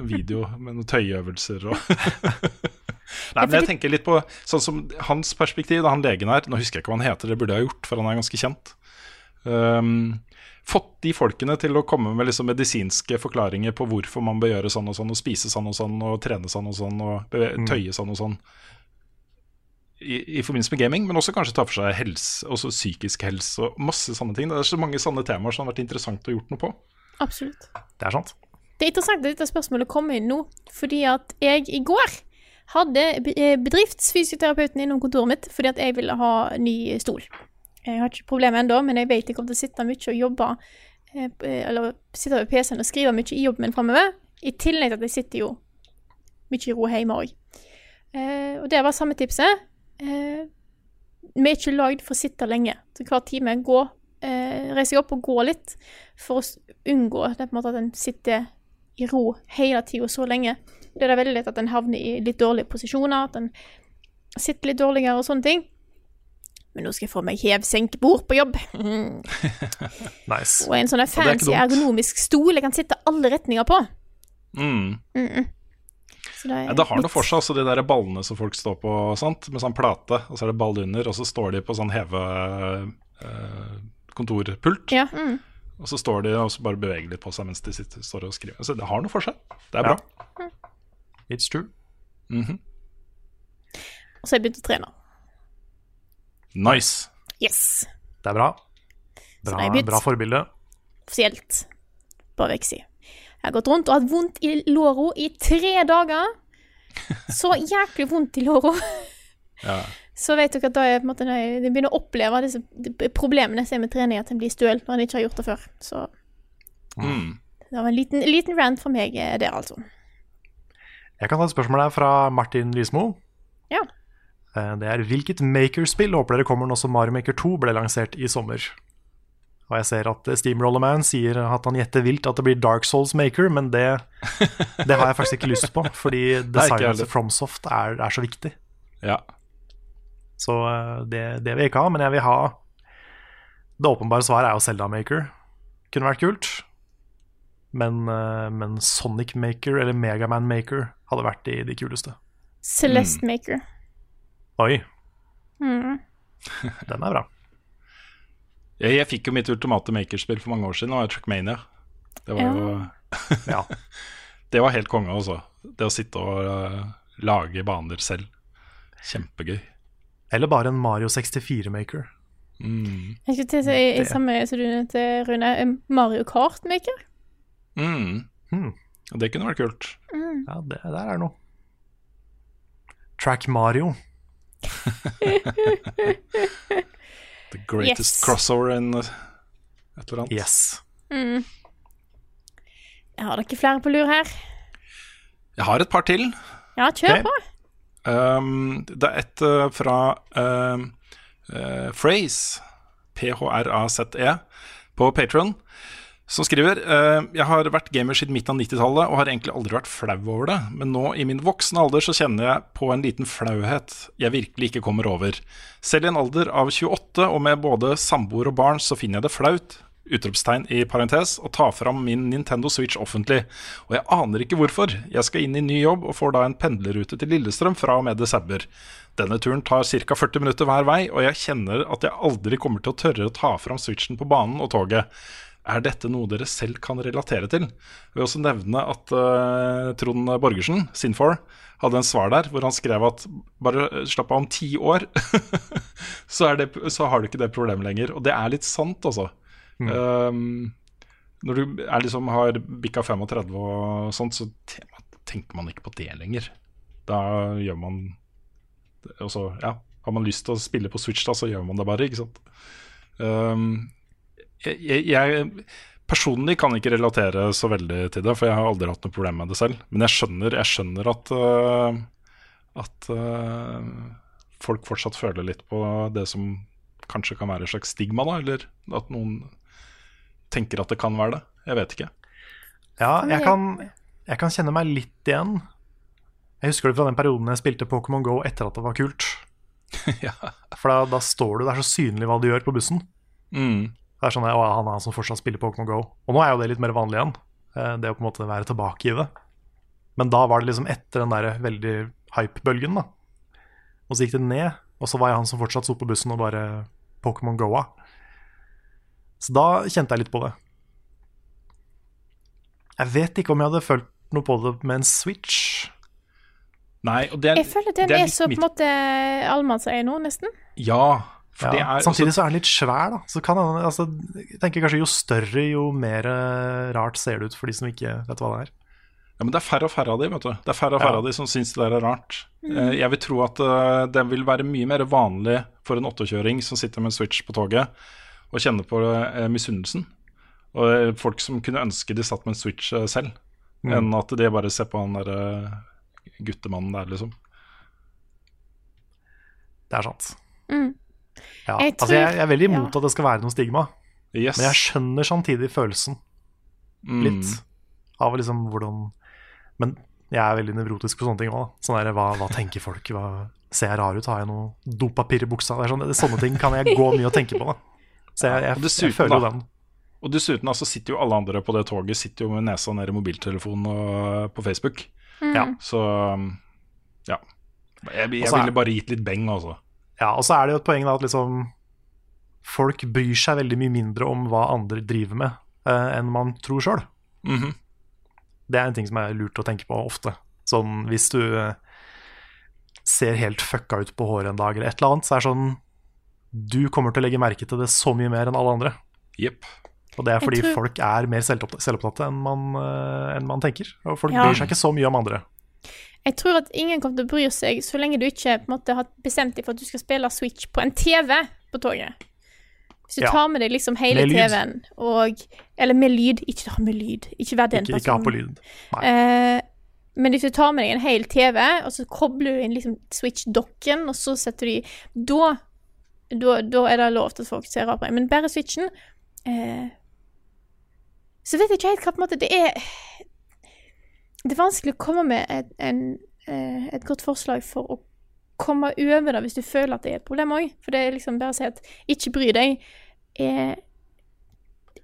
video med noen tøyeøvelser og Nei, men jeg tenker litt på sånn som hans perspektiv, da han legen her Nå husker jeg ikke hva han heter, det burde jeg ha gjort, for han er ganske kjent. Um, fått de folkene til å komme med liksom medisinske forklaringer på hvorfor man bør gjøre sånn og sånn, og spise sånn og sånn, og trene sånn og sånn, og Mm. tøye sånn og sånn. I, I forbindelse med gaming, men også kanskje ta for seg helse, også psykisk helse og masse sånne ting. Det er så mange sånne temaer som har vært interessant å gjort noe på. Absolutt. Det er sant. Det er interessant at dette spørsmålet kommer inn nå, fordi at jeg i går hadde eh, bedriftsfysioterapeuten innom kontoret mitt fordi at jeg ville ha ny stol. Jeg har ikke problemet ennå, men jeg vet jeg kommer til å sitte mye og jobbe eh, eh, Eller sitte ved PC-en og skrive mye i jobben min framover. I tillegg til at jeg sitter jo mye i ro hjemme òg. Eh, og det var samme tipset. Vi er ikke lagd for å sitte lenge. Så hver time gå, reise opp og gå litt for å unngå det, en måte at en sitter i ro hele tida så lenge. Det er det veldig lett at en havner i litt dårlige posisjoner, at en sitter litt dårligere og sånne ting. Men nå skal jeg få meg hev-senk-bord på jobb. Mm. Nice. Og en sånn fancy ergonomisk stol jeg kan sitte alle retninger på. Mm. Mm-mm. Så det, er Ja, det har noe for seg, altså de der ballene som folk står på sant? med sånn plate, og så er det ball under, og så står de på sånn heve eh, kontorpult, Ja, mm. og så står de og så bare beveger litt på seg mens de sitter, står og skriver. Så det har noe for seg. Det er bra. It's true. -hmm. Og så har jeg begynt å trene. Nice. Yes. Det er bra. Bra, jeg bra forbilde. Offisielt. På Veksi. Jeg har gått rundt og hatt vondt i låra i tre dager. Så jæklig vondt i låra. Ja. Så vet dere at da på en måte jeg begynner å oppleve disse problemene som er med trening, at en blir støl når en ikke har gjort det før. Så Mm. det var en liten, liten rant fra meg eh, der, altså. Jeg kan ta et spørsmål her fra Martin Rismo. Ja. Eh, Det er hvilket Maker-spill håper dere kommer nå som Mario Maker 2 ble lansert i sommer? Og jeg ser at Steamroller Man sier at han gjetter vilt at det blir Dark Souls Maker, men det, det har jeg faktisk ikke lyst på, fordi designet til Fromsoft er, er så viktig. Ja. Så eh, det, det vil jeg ikke ha, men jeg vil ha Det åpenbare svaret er jo Zelda Maker. Kunne vært kult. Men, eh, men Sonic Maker eller Megaman Maker hadde vært de, de kuleste. Celeste Maker. Oi, Mm. den er bra. Jeg, jeg fikk jo mitt ultimate makerspill for mange år siden, og det var Trackmania. Det var jo Ja. Det var helt konge, altså. Det å sitte og uh, lage baner selv. Kjempegøy. Eller bare en Mario 64-maker. Mm. Jeg skulle til å si i samme som du nevnte, Rune, Mario Kart Maker. Mm. Mm. Det kunne vært kult. Mm. Ja, det der er noe. Track Mario. The greatest Yes. crossover in uh, et eller annet. Yes. Mm. Jeg har dere flere på lur her? Jeg har et par til. Ja, kjør okay. på. Um, det er et uh, fra um, uh, Phrase, P-H-R-A-Z-E, E, på Patron, som skriver uh, Jeg har vært gamer siden midten av 90-tallet og har egentlig aldri vært flau over det, men nå i min voksne alder så kjenner jeg på en liten flauhet jeg virkelig ikke kommer over. Selv i en alder av 28 og med både samboer og barn så finner jeg det flaut utropstegn i parentes, og ta fram min Nintendo Switch offentlig. Og jeg aner ikke hvorfor. Jeg skal inn i ny jobb og får da en pendlerrute til Lillestrøm fra og med desember. Denne turen tar ca. 40 minutter hver vei, og jeg kjenner at jeg aldri kommer til å tørre å ta fram Switchen på banen og toget. Er dette noe dere selv kan relatere til? Jeg vil også nevne at uh, Trond Borgersen, Sinfor, hadde en svar der hvor han skrev at bare slapp av om ti år, så, er det, så har du ikke det problemet lenger. Og det er litt sant, altså. Um, når du er liksom har bikka 35 og sånt, så tenker man ikke på det lenger. Da gjør man også, ja, har man lyst til å spille på Switch, da, så gjør man det bare, ikke sant. Um, jeg, jeg, personlig kan ikke relatere så veldig til det, for jeg har aldri hatt noe problem med det selv. Men jeg skjønner, jeg skjønner at uh, At uh, folk fortsatt føler litt på det som kanskje kan være et slags stigma, da, eller at noen tenker at det kan være det. Jeg vet ikke. Ja, jeg kan, jeg kan kjenne meg litt igjen. Jeg husker det fra den perioden jeg spilte Pokémon Go etter at det var kult. ja. For da, da står du, det er så synlig hva du gjør på bussen. Mm. Det er sånn, å, han er han som fortsatt spiller Pokémon Go. Og nå er jo det litt mer vanlig igjen, eh, det å på en måte være tilbake i det. Men da var det liksom etter den der veldig hype-bølgen, da. Og så gikk det ned, og så var jeg han som fortsatt sto på bussen og bare Pokémon Go-a. Så da kjente jeg litt på det. Jeg vet ikke om jeg hadde følt noe på det med en Switch. Nei, og det er, Jeg føler den det er, er så på en måte allemannseie nå, nesten. Ja, Ja, er samtidig så er den litt svær, da. Så kan altså, jeg tenker kanskje jo større, jo mer eh, rart ser det ut for de som ikke vet hva det er. Ja, men det er færre og færre av de, vet du. Det er færre og Ja. færre av de som syns det der er rart. Mm. Eh, Jeg vil tro at eh, det vil være mye mer vanlig for en åttekjøring som sitter med en Switch på toget, å kjenne på misunnelsen. Og folk som kunne ønske de satt med en Switch selv, Mm. enn at de bare ser på han derre guttemannen der, liksom. Det er sant. Mm. Ja. Jeg altså, jeg, jeg er veldig ja. imot at det skal være noe stigma, Yes. men jeg skjønner samtidig følelsen Mm. litt. Av liksom hvordan Men jeg er veldig nevrotisk på sånne ting òg. Sånn der, hva, hva tenker folk? Hva, Ser jeg rar ut? Har jeg noe dopapir i buksa? Det er sånn, sånne ting kan jeg gå mye og tenke på. da Så jeg, jeg, Og jeg, føler jo den. Og dessuten altså, sitter jo alle andre på det toget Sitter jo med nesa ned i mobiltelefonen og på Facebook. Ja. Så ja. Jeg, jeg er- ville bare gitt litt beng, altså. Ja, og så er det jo et poeng da at liksom folk bryr seg veldig mye mindre om hva andre driver med, uh, enn man tror sjøl. Mhm. Det er en ting som er lurt å tenke på ofte. Sånn hvis du uh, ser helt fucka ut på håret en dag eller et eller annet, så er det sånn Du kommer til å legge merke til det så mye mer enn alle andre. Yep. Og det er fordi tror- folk er mer selvopptatte enn, man, uh, enn man tenker. Og folk Ja. bryr seg ikke så mye om andre. Jeg tror at ingen kommer til å bry seg så lenge du ikke måte, har bestemt deg for at du skal spille Switch på en TV på toget. Hvis du Ja. tar med deg liksom hele TV-en og Eller med lyd. Ikke ta med lyd. Ikke vær den Ikke, ikke ha på personen. lyd. Nei. Eh, men hvis du tar med deg en hel TV, og så kobler du inn liksom Switch-dokken, og så setter du i Da, da, da er det lov til at folk ser rart på deg. Men bare Switchen eh, Så vet jeg ikke helt hva på en måte Det er Det er vanskelig å komme med et, en, eh, et godt forslag for å komme over det hvis du føler at det er et problem òg. For det er liksom bare å si at ikke bry deg er,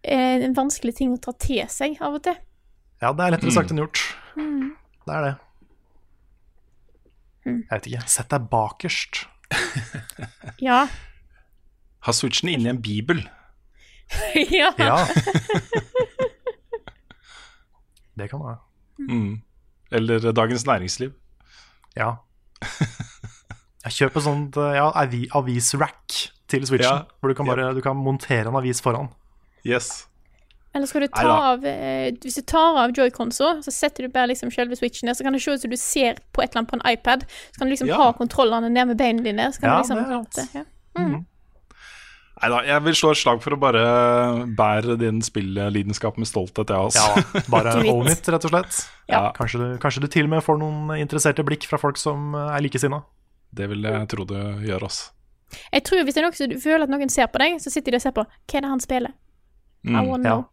er en vanskelig ting å ta til seg av og til. Ja, det er lettere sagt enn gjort. Mm. Det er det. Mm. Jeg vet ikke. Sett deg bakerst. Ja. Ha switchen inni en bibel. ja. Ja. det kan du ha. Mm. Eller Dagens Næringsliv. Ja. Jeg kjøper sånt eh, ja, avisrack til Switchen, Ja. hvor du kan, bare, du kan montere en avis foran. Yes. Eller skal du ta Neida. av eh, Hvis du tar av joyconsa, så setter du bare liksom selve switchen der, så kan det se ut som du ser på et eller annet på en iPad. Så kan du liksom Ja. ha kontrollene ned med beina dine. Så kan Ja, du liksom det ja. mm. Nei da, jeg vil slå et slag for å bare bære din spillelidenskap med stolthet, jeg, også. Ja, bare own it, rett og slett. Ja. Kanskje, du, kanskje du til og med får noen interesserte blikk fra folk som er likesinna. Det vil jeg tro det gjør, altså. Jeg tror Hvis det er noe som du føler at noen ser på deg, så sitter de og ser på hva er det han spiller. I Mm. wanna Ja. know.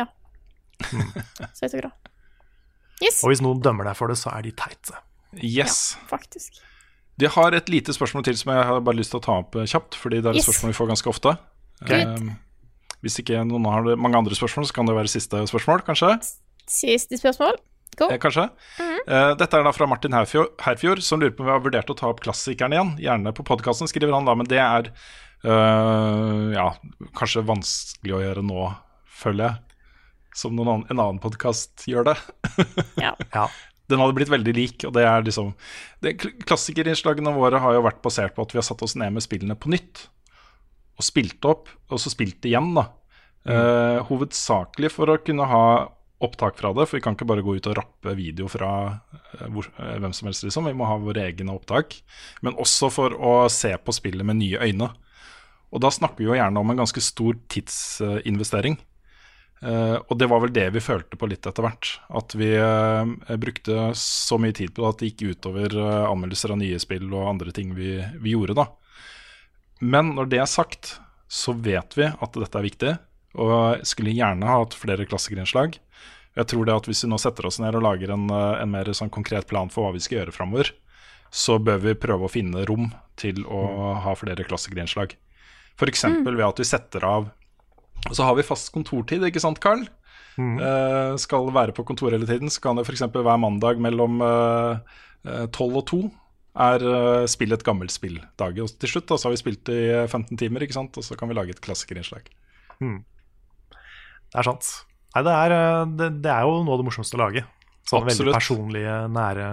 Ja. Så jeg er så det. Yes. Og hvis noen dømmer deg for det, så er de teite. Yes. Faktisk. De har et lite spørsmål til som jeg har bare lyst til å ta opp eh, kjapt, fordi det er et Yes. spørsmål vi får ganske ofte. Eh, hvis ikke noen har mange andre spørsmål, så kan det være siste spørsmål, kanskje? Siste spørsmål. Eh, kanskje. Eh, dette er da fra Martin Herfjord, Herfjord, som lurer på om vi har vurdert å ta opp klassikeren igjen. Gjerne på podkasten, skriver han da, men det er eh, ja, kanskje vanskelig å gjøre nå, føler jeg. Som noen annen, en annen podkast gjør det. Ja. Den hadde blitt veldig lik, og det er liksom det, Klassikerinnslagene våre har jo vært basert på at vi har satt oss ned med spillene på nytt. Og spilt opp, og så spilt igjen, da. Eh, hovedsakelig for å kunne ha opptak fra det, for vi kan ikke bare gå ut og rappe video fra eh, hvor, eh, hvem som helst, liksom. Vi må ha våre egne opptak. Men også for å se på spillet med nye øyne. Og da snakker vi jo gjerne om en ganske stor tidsinvestering. Eh, og det var vel det vi følte på litt etter hvert. At vi eh, brukte så mye tid på det at det gikk utover eh, anmeldelser av nye spill og andre ting vi, vi gjorde, da. Men når det er sagt, så vet vi at dette er viktig, og skulle gjerne ha hatt flere klassikerinnslag. Jeg tror det at hvis vi nå setter oss ned og lager en, en mer sånn konkret plan for hva vi skal gjøre framover, så bør vi prøve å finne rom til å ha flere klassikerinnslag. F.eks. ved at vi setter av Og så har vi fast kontortid, ikke sant, Carl? Uh, skal være på kontoret hele tiden, så kan det f.eks. hver mandag mellom tolv uh, 12 og 2 er uh, spill et gammelt spill-dag. Og til slutt da, så har vi spilt i eh, 15 timer, ikke sant? og så kan vi lage et klassikerinnslag. Det er sant. Nei, det er, eh, det, det er jo noe av det morsomste å lage. Sånne veldig personlige, nære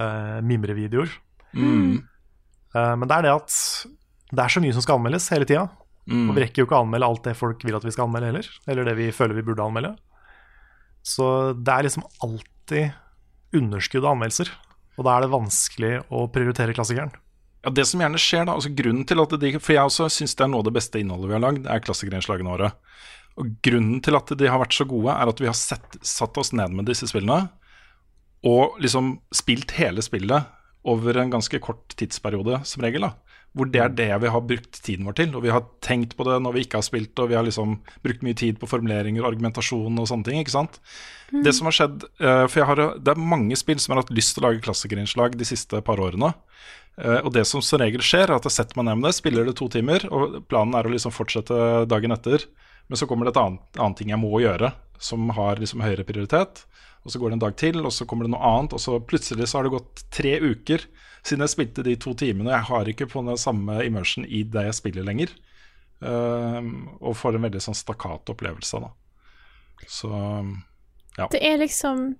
uh, mimrevideoer. Mm. Uh, men det er det at det er så mye som skal anmeldes hele tida. Mm. Og vi rekker jo ikke å anmelde alt det folk vil at vi skal anmelde heller. Eller det vi føler vi burde anmelde. Så det er liksom alltid underskudd av anmeldelser. Og da er det vanskelig å prioritere klassikeren. Ja, Det som gjerne skjer, da, altså grunnen til at de, For jeg også syns det er noe av det beste innholdet vi har lagd, er klassikerinnslagene våre. Og Grunnen til at de har vært så gode, er at vi har sett, satt oss ned med disse spillene og liksom spilt hele spillet over en ganske kort tidsperiode, som regel. da Hvor det er det vi har brukt tiden vår til. Og vi har tenkt på det når vi ikke har spilt, og vi har liksom brukt mye tid på formuleringer, argumentasjon og sånne ting. ikke sant? Det som har skjedd eh, For jeg har, det er mange spill som har hatt lyst til å lage klassikerinnslag de siste par årene. Eh, og det som som regel skjer, er at jeg setter meg ned med det, spiller det to timer, og planen er å liksom fortsette dagen etter. Men så kommer det et annet, annet ting jeg må gjøre, som har liksom høyere prioritet. Og så går det en dag til, og så kommer det noe annet, og så plutselig så har det gått tre uker siden jeg spilte de to timene. Jeg har ikke på den samme immersion i det jeg spiller lenger. Ehm, og får en veldig sånn stakkat opplevelse da. Så ja. Det er liksom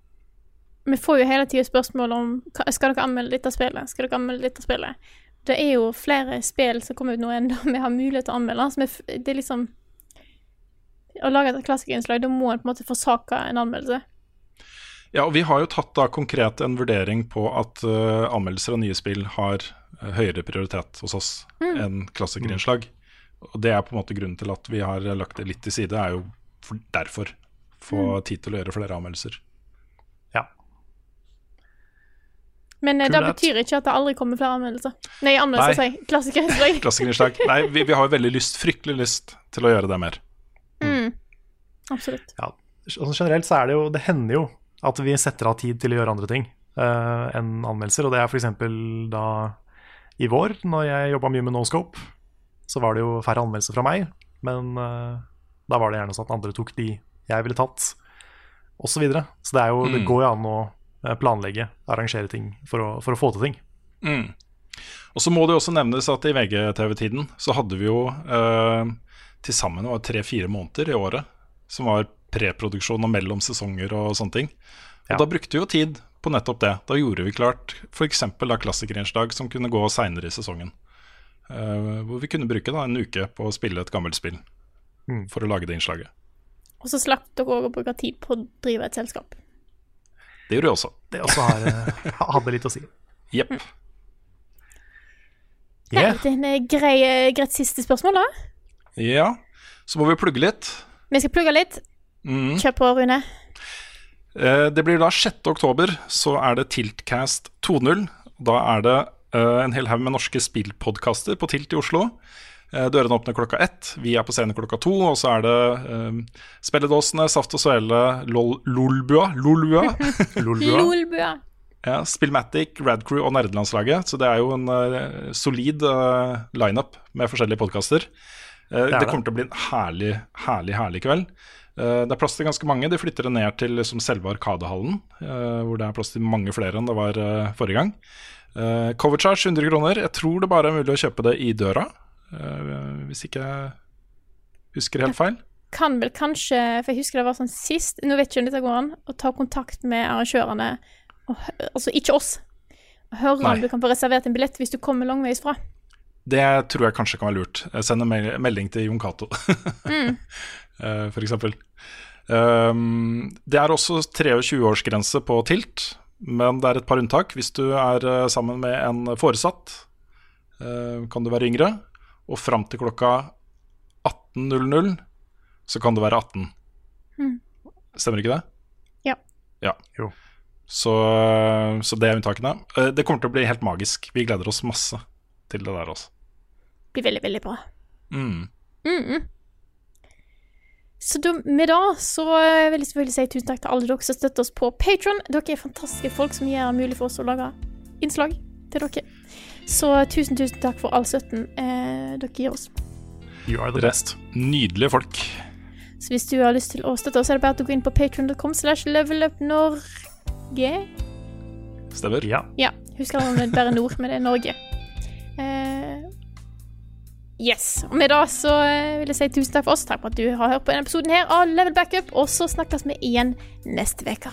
Vi får jo hele tida spørsmål om Skal dere anmelde dette spillet. Skal dere anmelde dette spillet? Det er jo flere spill som kommer ut nå enn vi har mulighet til å anmelde. Så det er liksom Å lage et klassikerinnslag, da må en på en måte forsake en anmeldelse. Ja, og vi har jo tatt da konkret en vurdering på at uh, anmeldelser av nye spill har uh, høyere prioritet hos oss Mm. enn klassikerinnslag. Og det er på en måte grunnen til at vi har lagt det litt til side, er jo for, derfor. Få Mm. tid til å gjøre flere anmeldelser. Ja. Men uh, det betyr ikke at det aldri kommer flere anmeldelser. Nei, anmeldelser, sier jeg. Klassikerinnslag. Klassikerinnslag. Nei, vi, vi har jo veldig lyst, fryktelig lyst til å gjøre det mer. Mm. Absolutt. Ja, altså generelt så er det jo Det hender jo at vi setter av tid til å gjøre andre ting uh, enn anmeldelser. Og det er f.eks. da i vår, når jeg jobba mye med Noscope, så var det jo færre anmeldelser fra meg. Men uh, da var det gjerne sånn at andre tok de jeg ville tatt, osv. Så, videre. så det, er jo, det Mm. går jo an å eh, planlegge, arrangere ting for å, for å få til ting. Mm. Og så må det jo også nevnes at i VGTV-tiden så hadde vi jo eh, til sammen det tre-fire måneder i året som var preproduksjon og mellom sesonger og sånne ting. Og da brukte vi jo tid på nettopp det. Da gjorde vi klart f.eks. klassikerinnslag som kunne gå seinere i sesongen. Uh, hvor vi kunne bruke da en uke på å spille et gammelt spill Mm. for å lage det innslaget. Og så slapp dere òg å bruke tid på å drive et selskap. Det gjorde vi også. Det også har, eh, hadde litt å si. Jepp. Nei, det er eh, greit siste spørsmål, da. Ja, så må vi plugge litt. Vi skal plugge litt. Mm. Kjør på, Rune. Eh, Det blir da 6. oktober, så er det Tiltcast 2.0. Da er det eh, en hel haug med norske spillpodkaster på Tilt i Oslo. Eh, Dørene åpner klokka ett, vi er på scenen klokka to. Og så er det um, Spelledåsene, Saft og Svele, Lol Lolbua, Lolbua. Lolbua. Ja, Spillmatic, Radcrew og Nerdelandslaget. Så det er jo en uh, solid uh, lineup med forskjellige podkaster. Uh, det det. kommer til å bli en herlig, herlig, herlig kveld. Eh, det er plass til ganske mange. De flytter det ned til liksom, selve Arkadehallen, eh, hvor det er plass til mange flere enn det var eh, forrige gang. Cover charge 100 kroner. Jeg tror det bare er mulig å kjøpe det i døra, hvis ikke jeg husker helt feil. Kan vel kanskje, for jeg husker det var sånn sist, nå vet ikke om dette går an, å ta kontakt med arrangørene, og, altså ikke oss, og høre om du kan få reservert en billett hvis du kommer langveis fra. Det tror jeg kanskje kan være lurt. Jeg sender mel- melding til Jon Cato, Mm. f.eks. for eksempel. Um, det er også 23-årsgrense på Tilt, men det er et par unntak. Hvis du er eh, sammen med en foresatt, eh, kan du være yngre. Og fram til klokka 18.00 så kan du være 18. Mm. Stemmer ikke det? Ja. Ja. Så, så det er unntakene. Eh, Det kommer til å bli helt magisk. Vi gleder oss masse til det der også. Blir veldig, veldig bra. Mm. Mm. Så da, med det så vil jeg selvfølgelig si tusen takk til alle dere som støtter oss på Patron. Dere er fantastiske folk som gjør det mulig for oss å lage innslag til dere. Så tusen, tusen takk for all støtten eh, dere gir oss. You are the best. Nydelige folk. Så hvis du har lyst til å støtte oss, er det bare å gå inn på patron.com slash levelupnorge. Stemmer? Ja. Ja, Husk at det er bare nord, men det er Norge. Eh, yes. Og med det så eh, vil jeg si tusen takk for oss. Takk for at du har hørt på denne episoden her av Level Backup, og så snakkes vi igjen neste uke.